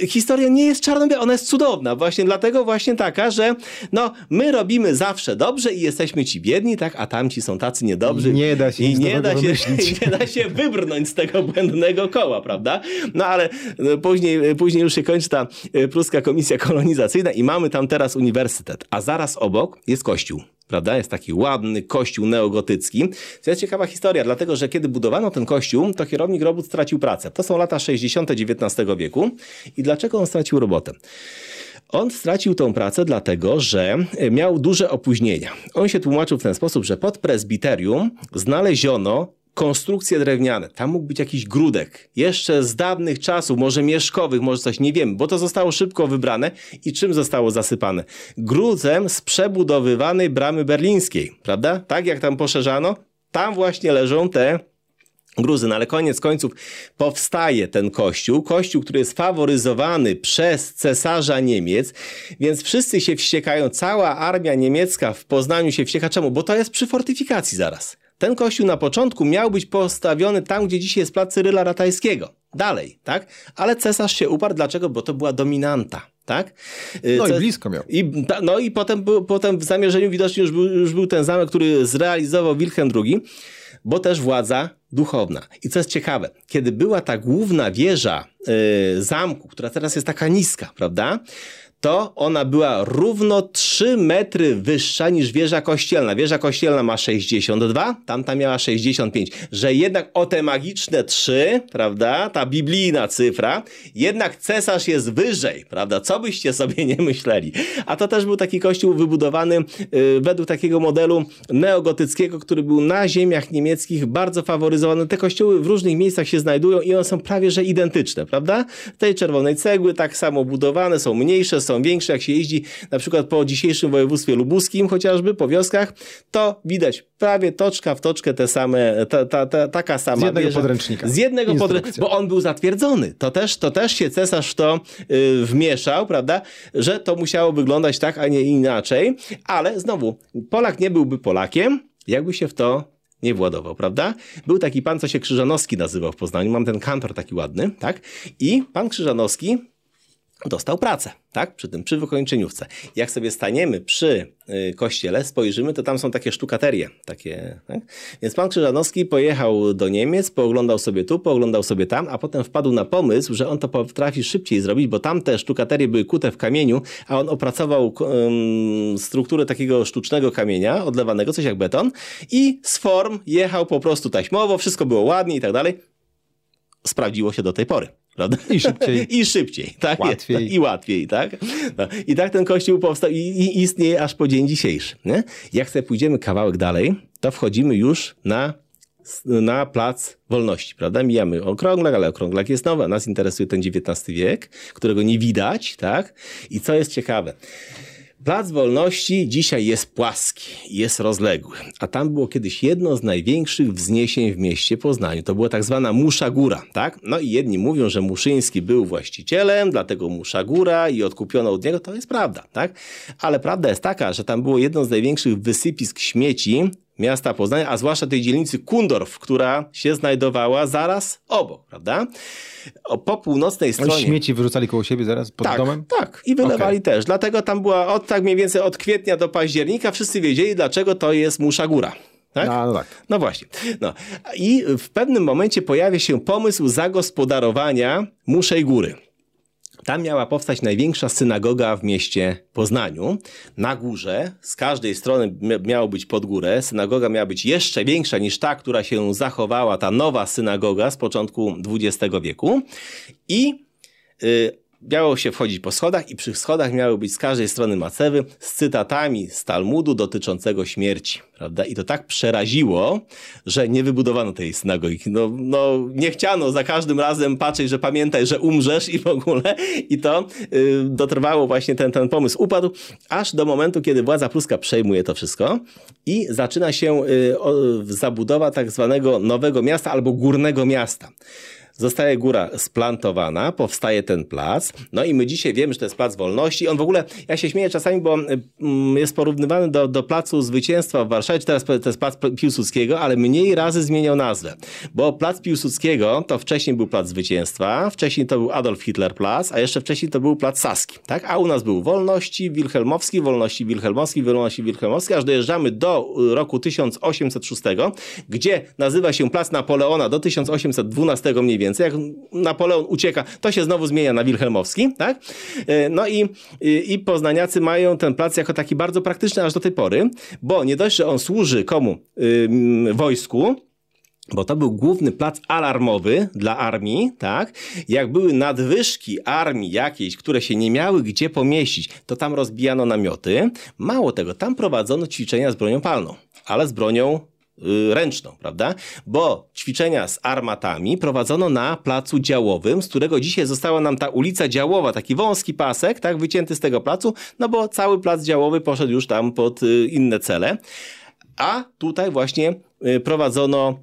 historia nie jest czarno ona jest cudowna. Właśnie dlatego właśnie taka, że no, my robimy zawsze dobrze i jesteśmy ci biedni, tak, a tamci są tacy niedobrzy. I nie da się I nie da się, nie da się wybrnąć z tego błędnego koła, prawda? No ale no, później, później już się kończy ta e, pruska komisja kolonizacyjna i mamy tam teraz uniwersytet, a zaraz obok jest kościół. Prawda? Jest taki ładny kościół neogotycki. To jest ciekawa historia, dlatego że kiedy budowano ten kościół, to kierownik robót stracił pracę. To są lata 60. XIX wieku. I dlaczego on stracił robotę? On stracił tą pracę dlatego, że miał duże opóźnienia. On się tłumaczył w ten sposób, że pod prezbiterium znaleziono konstrukcje drewniane. Tam mógł być jakiś grudek. Jeszcze z dawnych czasów, może mieszkowych, może coś, nie wiem, bo to zostało szybko wybrane. I czym zostało zasypane? Gruzem z przebudowywanej bramy berlińskiej, prawda? Tak jak tam poszerzano, tam właśnie leżą te Gruzy, no ale koniec końców powstaje ten kościół, kościół, który jest faworyzowany przez cesarza Niemiec, więc wszyscy się wściekają, cała armia niemiecka w Poznaniu się wścieka. Czemu? Bo to jest przy fortyfikacji zaraz. Ten kościół na początku miał być postawiony tam, gdzie dzisiaj jest plac Cyryla Ratajskiego. Dalej, tak? Ale cesarz się uparł. Dlaczego? Bo to była dominanta, tak? Y, No i blisko miał. i, no i potem, potem w zamierzeniu widocznie już był, już był ten zamek, który zrealizował Wilhelm II, bo też władza duchowna. I co jest ciekawe, kiedy była ta główna wieża y, zamku, która teraz jest taka niska, prawda? To ona była równo 3 metry wyższa niż wieża kościelna. Wieża kościelna ma 62, tamta miała 65. Że jednak o te magiczne 3, prawda, ta biblijna cyfra, jednak cesarz jest wyżej, prawda? Co byście sobie nie myśleli. A to też był taki kościół wybudowany y, według takiego modelu neogotyckiego, który był na ziemiach niemieckich bardzo faworyzowany. Te kościoły w różnych miejscach się znajdują i one są prawie że identyczne, prawda? Tej czerwonej cegły tak samo budowane, są mniejsze, są większe. Jak się jeździ na przykład po dzisiejszym województwie lubuskim chociażby, po wioskach, to widać prawie toczka w toczkę te same, ta, ta, ta, taka sama Z jednego podręcznika. Z jednego podręcznika, bo on był zatwierdzony. To też, to też się cesarz w to y, wmieszał, prawda, że to musiało wyglądać tak, a nie inaczej. Ale znowu, Polak nie byłby Polakiem, jakby się w to nie władował, prawda? Był taki pan, co się Krzyżanowski nazywał w Poznaniu. Mam ten kantor taki ładny, tak? I pan Krzyżanowski dostał pracę, tak? Przy tym, przy wykończeniówce. Jak sobie staniemy przy y, kościele, spojrzymy, to tam są takie sztukaterie, takie, tak? Więc pan Krzyżanowski pojechał do Niemiec, pooglądał sobie tu, pooglądał sobie tam, a potem wpadł na pomysł, że on to potrafi szybciej zrobić, bo tamte sztukaterie były kute w kamieniu, a on opracował um, strukturę takiego sztucznego kamienia, odlewanego, coś jak beton i z form jechał po prostu taśmowo, wszystko było ładnie i tak dalej. Sprawdziło się do tej pory. Prawda? I szybciej. I szybciej, tak? Łatwiej. I łatwiej, tak? No. I tak ten kościół powstał i, i istnieje aż po dzień dzisiejszy. Nie? Jak sobie pójdziemy kawałek dalej, to wchodzimy już na, na plac wolności, prawda? Mijamy okrąglak, ale okrąglak jest nowy, a nas interesuje ten XIX wiek, którego nie widać, tak? I co jest ciekawe, Plac Wolności dzisiaj jest płaski, jest rozległy, a tam było kiedyś jedno z największych wzniesień w mieście Poznaniu. To była tak zwana Musza Góra, tak? No i jedni mówią, że Muszyński był właścicielem, dlatego Musza Góra i odkupiono od niego. To jest prawda, tak? Ale prawda jest taka, że tam było jedno z największych wysypisk śmieci miasta Poznania, a zwłaszcza tej dzielnicy Kundorf, która się znajdowała zaraz obok, prawda? O, po północnej Oni stronie... śmieci wyrzucali koło siebie zaraz pod tak, domem? Tak, i wylewali Okej. też. Dlatego tam była od tak mniej więcej od kwietnia do października wszyscy wiedzieli, dlaczego to jest Musza Góra. Tak? A, no tak. No właśnie. No. I w pewnym momencie pojawia się pomysł zagospodarowania Muszej Góry. Tam miała powstać największa synagoga w mieście Poznaniu. Na górze, z każdej strony mia- miało być pod górę. Synagoga miała być jeszcze większa niż ta, która się zachowała, ta nowa synagoga z początku XX wieku. I y, miało się wchodzić po schodach i przy schodach miały być z każdej strony macewy z cytatami z Talmudu dotyczącego śmierci. Prawda? I to tak przeraziło, że nie wybudowano tej synagogi. No, no nie chciano za każdym razem patrzeć, że pamiętaj, że umrzesz i w ogóle. I to y, dotrwało właśnie ten, ten pomysł upadł, aż do momentu, kiedy władza pruska przejmuje to wszystko i zaczyna się y, o, zabudowa tak zwanego nowego miasta albo górnego miasta. Zostaje góra splantowana, powstaje ten plac. No i my dzisiaj wiemy, że to jest plac wolności. On w ogóle, ja się śmieję czasami, bo mm, jest porównywany do, do placu zwycięstwa w Warszawie, czy teraz to jest plac Piłsudskiego, ale mniej razy zmieniał nazwę. Bo plac Piłsudskiego to wcześniej był plac zwycięstwa, wcześniej to był Adolf Hitler Plac, a jeszcze wcześniej to był plac Saski. Tak? A u nas był Wolności Wilhelmowski, Wolności Wilhelmowski, Wolności Wilhelmowski, aż dojeżdżamy do y, roku 1806, gdzie nazywa się plac Napoleona do 1812 mniej więcej. Jak Napoleon ucieka, to się znowu zmienia na Wilhelmowski, tak? E, No i, i, poznaniacy mają ten plac jako taki bardzo praktyczny aż do tej pory, bo nie dość, że on służy komu? Ym, wojsku, bo to był główny plac alarmowy dla armii, tak? Jak były nadwyżki armii jakiejś, które się nie miały gdzie pomieścić, to tam rozbijano namioty. Mało tego, tam prowadzono ćwiczenia z bronią palną, ale z bronią ręczną, prawda? Bo ćwiczenia z armatami prowadzono na placu działowym, z którego dzisiaj została nam ta ulica działowa, taki wąski pasek, tak, wycięty z tego placu, no bo cały plac działowy poszedł już tam pod y, inne cele. A tutaj właśnie y, prowadzono,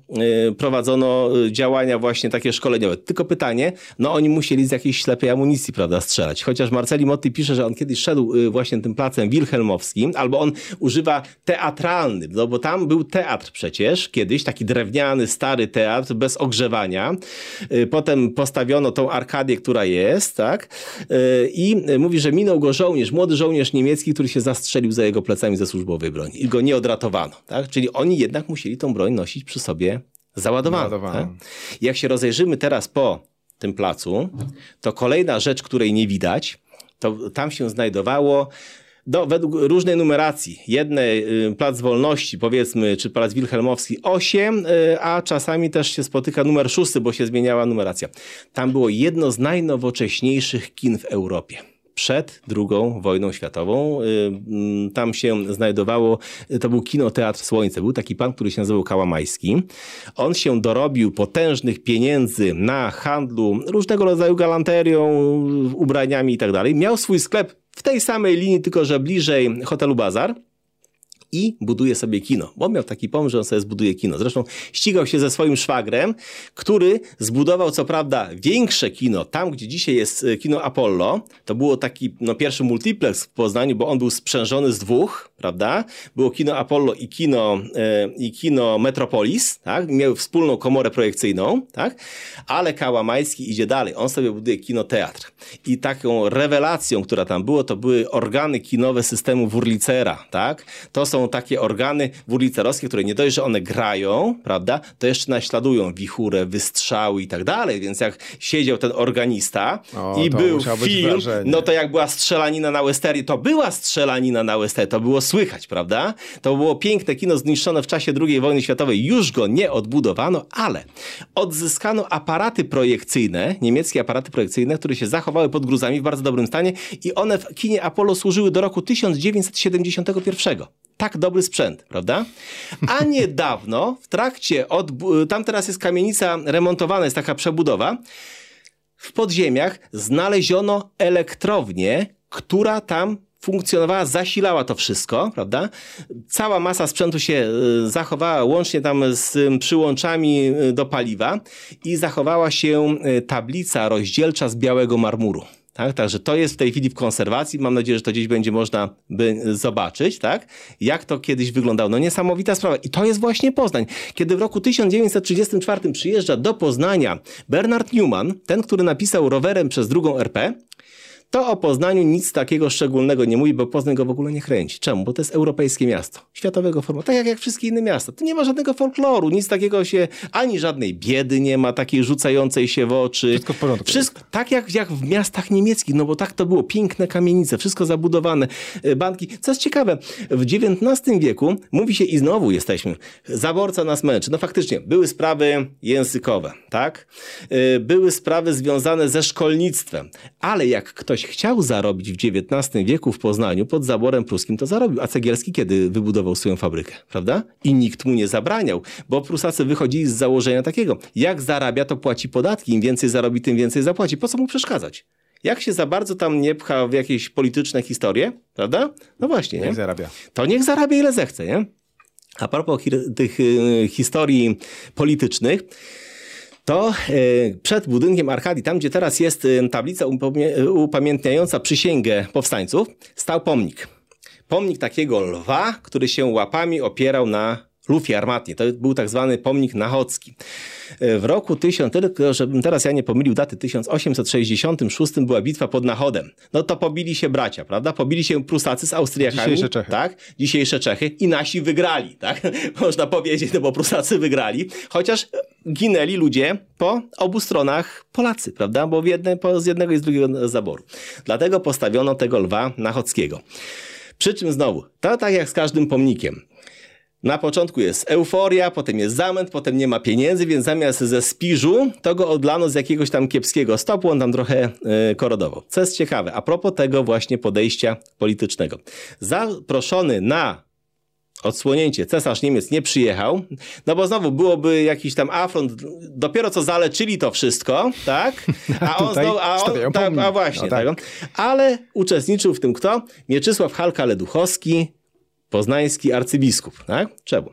y, prowadzono y, działania właśnie takie szkoleniowe. Tylko pytanie, no oni musieli z jakiejś ślepej amunicji, prawda, strzelać. Chociaż Marceli Motti pisze, że on kiedyś szedł y, właśnie tym placem wilhelmowskim, albo on używa teatralny, no bo tam był teatr przecież, kiedyś taki drewniany, stary teatr, bez ogrzewania. Y, Potem postawiono tą arkadię, która jest, tak? Y, I y, mówi, że minął go żołnierz, młody żołnierz niemiecki, który się zastrzelił za jego plecami ze służbowej broni i go nie odratowano, tak? Czyli oni jednak musieli tą broń nosić przy sobie załadowaną. Tak? Jak się rozejrzymy teraz po tym placu, to kolejna rzecz, której nie widać, to tam się znajdowało do, według różnej numeracji. Jedne y, Plac Wolności, powiedzmy, czy Plac Wilhelmowski 8, y, a czasami też się spotyka numer 6, bo się zmieniała numeracja. Tam było jedno z najnowocześniejszych kin w Europie. Przed II wojną światową. Y, mm, Tam się znajdowało, to był kinoteatr Słońce. Był taki pan, który się nazywał Kałamajski. On się dorobił potężnych pieniędzy na handlu różnego rodzaju galanterią, ubraniami i tak. Miał swój sklep w tej samej linii, tylko że bliżej hotelu Bazar i buduje sobie kino. Bo miał taki pomysł, że on sobie zbuduje kino. Zresztą ścigał się ze swoim szwagrem, który zbudował co prawda większe kino, tam gdzie dzisiaj jest e, kino Apollo. To było taki no, pierwszy multiplex w Poznaniu, bo on był sprzężony z dwóch, prawda? Było kino Apollo i kino, e, i kino Metropolis, tak? Miały wspólną komorę projekcyjną, tak? Ale Kałamajski idzie dalej. On sobie buduje kinoteatr. I taką rewelacją, która tam było, to były organy kinowe systemu Wurlicera, tak? To są takie organy wurlicerowskie, które nie dość, że one grają, prawda? To jeszcze naśladują wichurę, wystrzały i tak dalej. Więc jak siedział ten organista O, i był film, no to jak była strzelanina na Westerii, to była strzelanina na Westerii, to było słychać, prawda? To było piękne kino zniszczone w czasie II wojny światowej, już go nie odbudowano, ale odzyskano aparaty projekcyjne, niemieckie aparaty projekcyjne, które się zachowały pod gruzami w bardzo dobrym stanie i one w kinie Apollo służyły do roku 1971. Tak dobry sprzęt, prawda? A niedawno, w trakcie, odbu- tam teraz jest kamienica remontowana, jest taka przebudowa, w podziemiach znaleziono elektrownię, która tam funkcjonowała, zasilała to wszystko, prawda? Cała masa sprzętu się y, zachowała, łącznie tam z przyłączami y, do paliwa i zachowała się y, tablica rozdzielcza z białego marmuru. Tak, także to jest w tej chwili w konserwacji. Mam nadzieję, że to gdzieś będzie można by zobaczyć, tak? Jak to kiedyś wyglądało. No niesamowita sprawa. I to jest właśnie Poznań. Kiedy w roku 1934 przyjeżdża do Poznania Bernard Newman, ten, który napisał rowerem przez drugą RP, to o Poznaniu nic takiego szczególnego nie mówi, bo Poznań go w ogóle nie kręci. Czemu? Bo to jest europejskie miasto, światowego formatu, tak jak, jak wszystkie inne miasta. Tu nie ma żadnego folkloru, nic takiego się, ani żadnej biedy nie ma, takiej rzucającej się w oczy. Wszystko w porządku. Wszystko, tak jak, jak w miastach niemieckich, no bo tak to było. Piękne kamienice, wszystko zabudowane, e, banki. Co jest ciekawe, w XIX wieku mówi się i znowu jesteśmy, zaborca nas męczy. No faktycznie, były sprawy językowe, tak? E, Były sprawy związane ze szkolnictwem, ale jak ktoś chciał zarobić w XIX wieku w Poznaniu pod zaborem pruskim, to zarobił. A Cegielski kiedy wybudował swoją fabrykę, prawda? I nikt mu nie zabraniał, bo Prusacy wychodzili z założenia takiego, jak zarabia, to płaci podatki, im więcej zarobi, tym więcej zapłaci. Po co mu przeszkadzać? Jak się za bardzo tam nie pcha w jakieś polityczne historie, prawda? No właśnie, nie? Jak zarabia. to niech zarabia ile zechce, nie? A propos tych y, historii politycznych, to y, przed budynkiem Arkadii, tam gdzie teraz jest y, tablica upamiętniająca przysięgę powstańców, stał pomnik. Pomnik takiego lwa, który się łapami opierał na lufie armatnie. To był tak zwany pomnik Nachocki. Y, W roku 1000, tylko żebym teraz ja nie pomylił daty, 1866 była bitwa pod Nachodem. No to pobili się bracia, prawda? Pobili się Prusacy z Austriakami. Dzisiejsze Czechy. Tak, dzisiejsze Czechy i nasi wygrali, tak? Można powiedzieć, no bo Prusacy wygrali, chociaż ginęli ludzie po obu stronach Polacy, prawda? Bo jedne, po, z jednego i z drugiego zaboru. Dlatego postawiono tego lwa Nachockiego. Przy czym znowu, to tak jak z każdym pomnikiem. Na początku jest euforia, potem jest zamęt, potem nie ma pieniędzy, więc zamiast ze spiżu, to go odlano z jakiegoś tam kiepskiego stopu, on tam trochę y, korodował. Co jest ciekawe, a propos tego właśnie podejścia politycznego. Zaproszony na odsłonięcie cesarz Niemiec nie przyjechał, no bo znowu byłoby jakiś tam afront, dopiero co zaleczyli to wszystko, tak? A on znowu, a, on, tak, a właśnie, No tak. tak. ale uczestniczył w tym kto? Mieczysław Halka-Leduchowski, poznański arcybiskup, tak? Czemu?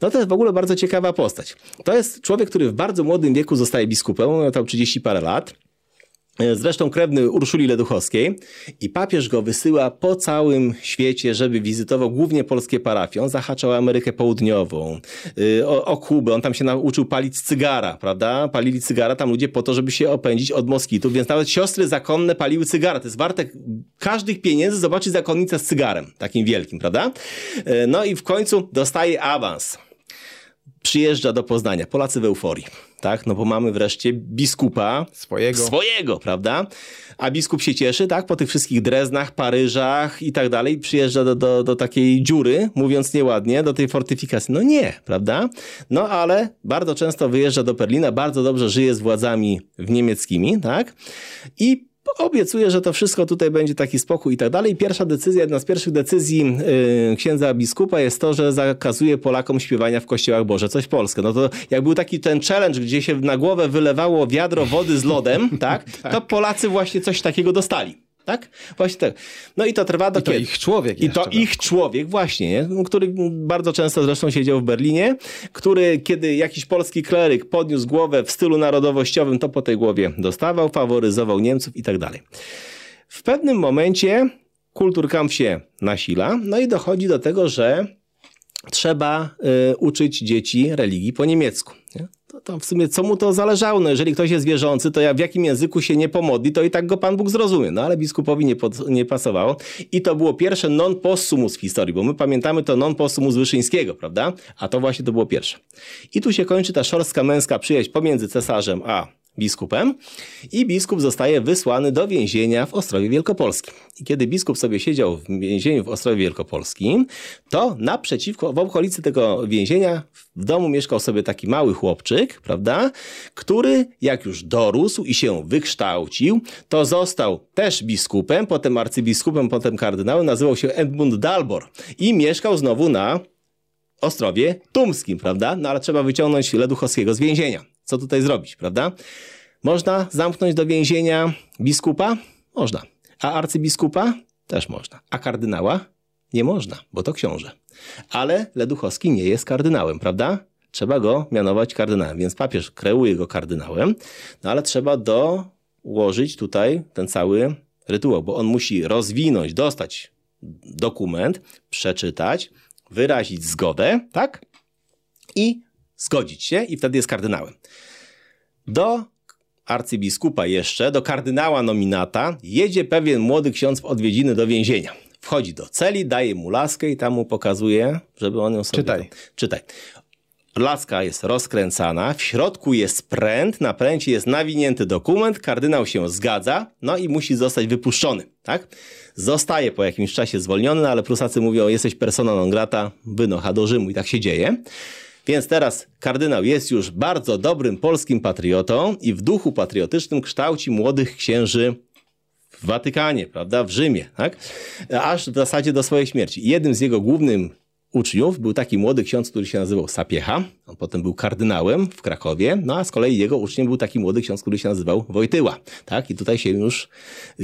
No to jest w ogóle bardzo ciekawa postać. To jest człowiek, który w bardzo młodym wieku zostaje biskupem, miał tam 30 parę lat. Zresztą krewny Urszuli Leduchowskiej i papież go wysyła po całym świecie, żeby wizytował głównie polskie parafie. On zahaczał Amerykę Południową, y, o, o Kubę, on tam się nauczył palić cygara, prawda? Palili cygara tam ludzie po to, żeby się opędzić od moskitów, więc nawet siostry zakonne paliły cygara. To jest warte każdych pieniędzy zobaczyć zakonnicę z cygarem, takim wielkim, prawda? E, No i w końcu dostaje awans przyjeżdża do Poznania. Polacy w euforii, tak? No bo mamy wreszcie biskupa Swojego. swojego, prawda? A biskup się cieszy, tak? Po tych wszystkich Dreznach, Paryżach i tak dalej. Przyjeżdża do, do, do takiej dziury, mówiąc nieładnie, do tej fortyfikacji. No nie, prawda? No ale bardzo często wyjeżdża do Berlina, bardzo dobrze żyje z władzami w niemieckimi, tak? I obiecuje, że to wszystko tutaj będzie taki spokój i tak dalej. Pierwsza decyzja, jedna z pierwszych decyzji yy, księdza biskupa jest to, że zakazuje Polakom śpiewania w kościołach Boże, coś Polskie. No to jak był taki ten challenge, gdzie się na głowę wylewało wiadro wody z lodem, tak? To Polacy właśnie coś takiego dostali. Tak? Właśnie tak. No i to trwa do I to kiedy? ich człowiek I to jeszcze, ich człowiek, właśnie, nie? No, który bardzo często zresztą siedział w Berlinie, który kiedy jakiś polski kleryk podniósł głowę w stylu narodowościowym, to po tej głowie dostawał, faworyzował Niemców i tak dalej. W pewnym momencie kulturkampf się nasila, no i dochodzi do tego, że trzeba y, uczyć dzieci religii po niemiecku. To w sumie co mu to zależało? No jeżeli ktoś jest wierzący, to ja w jakim języku się nie pomodli, to i tak go Pan Bóg zrozumie. No ale biskupowi nie, pod, nie pasowało. I to było pierwsze non possumus w historii, bo my pamiętamy to non possumus Wyszyńskiego, prawda? A to właśnie to było pierwsze. I tu się kończy ta szorstka męska przyjaźń pomiędzy cesarzem a biskupem i biskup zostaje wysłany do więzienia w Ostrowie Wielkopolskim. I kiedy biskup sobie siedział w więzieniu w Ostrowie Wielkopolskim, to naprzeciwko, w okolicy tego więzienia w domu mieszkał sobie taki mały chłopczyk, prawda, który jak już dorósł i się wykształcił, to został też biskupem, potem arcybiskupem, potem kardynałem, nazywał się Edmund Dalbor i mieszkał znowu na Ostrowie Tumskim, prawda? No ale trzeba wyciągnąć Leduchowskiego z więzienia. Co tutaj zrobić, prawda? Można zamknąć do więzienia biskupa? Można. A arcybiskupa? Też można. A kardynała? Nie można, bo to książę. Ale Leduchowski nie jest kardynałem, prawda? Trzeba go mianować kardynałem, więc papież kreuje go kardynałem, no ale trzeba dołożyć tutaj ten cały rytuał, bo on musi rozwinąć, dostać dokument, przeczytać, wyrazić zgodę, tak? I zgodzić się i wtedy jest kardynałem. Do arcybiskupa jeszcze, do kardynała nominata, jedzie pewien młody ksiądz w odwiedziny do więzienia. Wchodzi do celi, daje mu laskę i tam mu pokazuje, żeby on ją sobie... Czytaj. Czytaj. Laska jest rozkręcana, w środku jest pręt, na pręcie jest nawinięty dokument, kardynał się zgadza, no i musi zostać wypuszczony, tak? Zostaje po jakimś czasie zwolniony, no ale Prusacy mówią, jesteś persona non grata, wynocha do Rzymu i tak się dzieje. Więc teraz kardynał jest już bardzo dobrym polskim patriotą i w duchu patriotycznym kształci młodych księży w Watykanie, prawda, w Rzymie, tak? Aż w zasadzie do swojej śmierci. Jednym z jego głównym uczniów był taki młody ksiądz, który się nazywał Sapiecha. On potem był kardynałem w Krakowie, no a z kolei jego uczniem był taki młody ksiądz, który się nazywał Wojtyła. Tak? I tutaj się już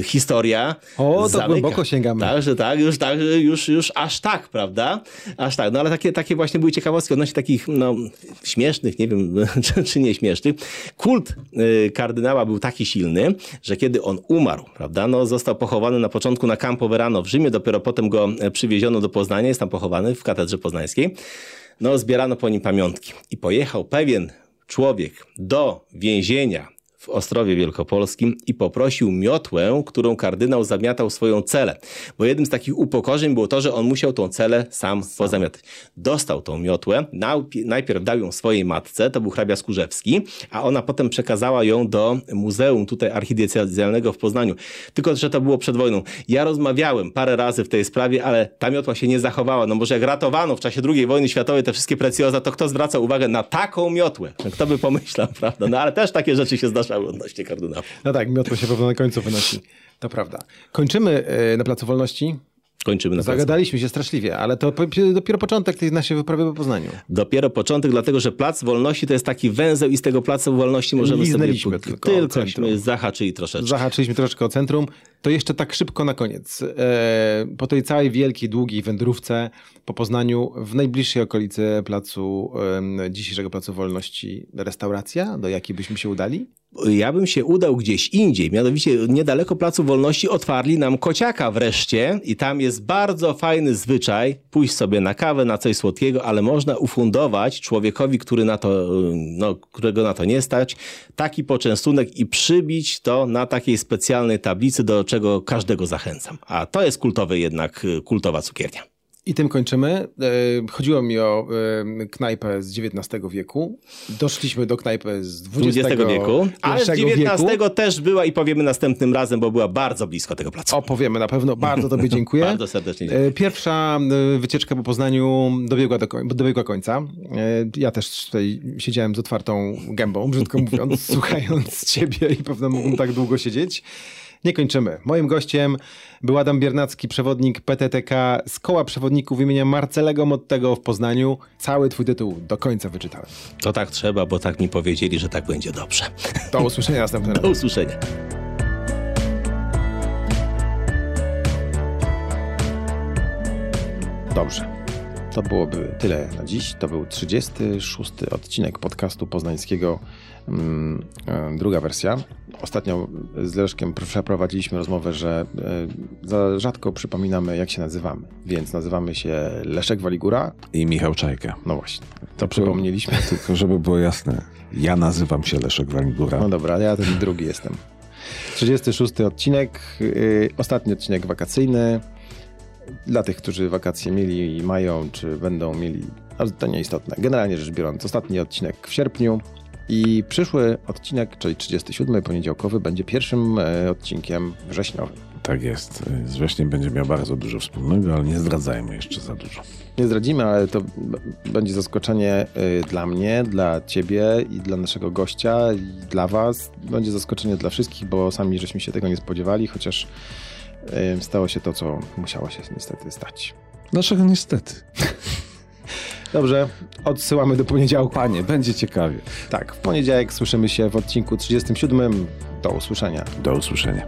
historia O, to zamyka. głęboko sięgamy. Tak, że tak, już tak, już, już aż tak, prawda? Aż tak. No ale takie, takie właśnie były ciekawostki odnośnie takich, no, śmiesznych, nie wiem, czy, czy nie śmiesznych. Kult y, kardynała był taki silny, że kiedy on umarł, prawda, no został pochowany na początku na Campo Verano w Rzymie, dopiero potem go e, przywieziono do Poznania, jest tam pochowany w katedrze poznańskiej. No, zbierano po nim pamiątki. I pojechał pewien człowiek do więzienia w Ostrowie Wielkopolskim i poprosił miotłę, którą kardynał zamiatał swoją celę. Bo jednym z takich upokorzeń było to, że on musiał tą celę sam, pozamiatać. Dostał tą miotłę, najp- najpierw dał ją swojej matce, to był hrabia Skórzewski, a ona potem przekazała ją do Muzeum tutaj archidiecezjalnego w Poznaniu. Tylko, że to było przed wojną. Ja rozmawiałem parę razy w tej sprawie, ale ta miotła się nie zachowała. No może jak ratowano w czasie II wojny światowej te wszystkie precjoza, to kto zwraca uwagę na taką miotłę? Kto by pomyślał, prawda? No ale też takie rzeczy się zdarzały odnośnie kardynała. No tak, miotło się pewno na końcu wynosi. To prawda. Kończymy e, na Placu Wolności. Kończymy na placu. Zagadaliśmy się straszliwie, ale to dopiero początek tej naszej wyprawy po Poznaniu. Dopiero początek, dlatego że Plac Wolności to jest taki węzeł i z tego Placu Wolności możemy Liznęliśmy sobie... tylko centrum. zahaczyli troszeczkę. Zahaczyliśmy troszeczkę o centrum. To jeszcze tak szybko na koniec. E, po tej całej wielkiej, długiej wędrówce po Poznaniu, w najbliższej okolicy placu, dzisiejszego Placu Wolności, restauracja, do jakiej byśmy się udali? Ja bym się udał gdzieś indziej, mianowicie niedaleko Placu Wolności otwarli nam kociaka wreszcie i tam jest bardzo fajny zwyczaj pójść sobie na kawę, na coś słodkiego, ale można ufundować człowiekowi, który na to, no, którego na to nie stać, taki poczęstunek i przybić to na takiej specjalnej tablicy, do czego każdego zachęcam. A to jest kultowy jednak, kultowa cukiernia. I tym kończymy. E, chodziło mi o e, knajpę z XIX wieku. Doszliśmy do knajpy z XX, XX wieku, ale z wieku. XIX też była i powiemy następnym razem, bo była bardzo blisko tego placu. Opowiemy na pewno. Bardzo Tobie dziękuję. Bardzo serdecznie dziękuję. E, Pierwsza e, wycieczka po Poznaniu dobiegła, do, dobiegła końca. Ja też tutaj siedziałem z otwartą gębą, brzydko mówiąc, słuchając Ciebie i pewno mógłbym tak długo siedzieć. Nie kończymy. Moim gościem był Adam Biernacki, przewodnik PTTK z koła przewodników imienia Marcelego Mottego w Poznaniu. Cały Twój tytuł do końca wyczytałem. To tak trzeba, bo tak mi powiedzieli, że tak będzie dobrze. Do usłyszenia następnym razem. Do usłyszenia. Dobrze. To byłoby tyle na dziś. To był 36 odcinek podcastu poznańskiego, mm, e, druga wersja. Ostatnio z Leszkiem przeprowadziliśmy rozmowę, że e, za rzadko przypominamy, jak się nazywamy. Więc nazywamy się Leszek Waligura. I Michał Czajka. No właśnie, to przypomnieliśmy. Tylko żeby było jasne, ja nazywam się Leszek Waligura. No dobra, ja ten drugi jestem. 36 odcinek, yy, ostatni odcinek wakacyjny. Dla tych, którzy wakacje mieli i mają, czy będą mieli, ale to nieistotne. Generalnie rzecz biorąc, ostatni odcinek w sierpniu i przyszły odcinek, czyli 37 poniedziałkowy, będzie pierwszym e, odcinkiem wrześniowym. Tak jest. Z wrześniem będzie miał bardzo dużo wspólnego, ale nie zdradzajmy jeszcze za dużo. Nie zdradzimy, ale to będzie zaskoczenie y, dla mnie, dla ciebie i dla naszego gościa i dla was. Będzie zaskoczenie dla wszystkich, bo sami żeśmy się tego nie spodziewali, chociaż y, stało się to, co musiało się niestety stać. Dlaczego niestety? Dobrze, odsyłamy do poniedziałku. Panie, będzie ciekawie. Tak, w poniedziałek słyszymy się w odcinku 37. Do usłyszenia. Do usłyszenia.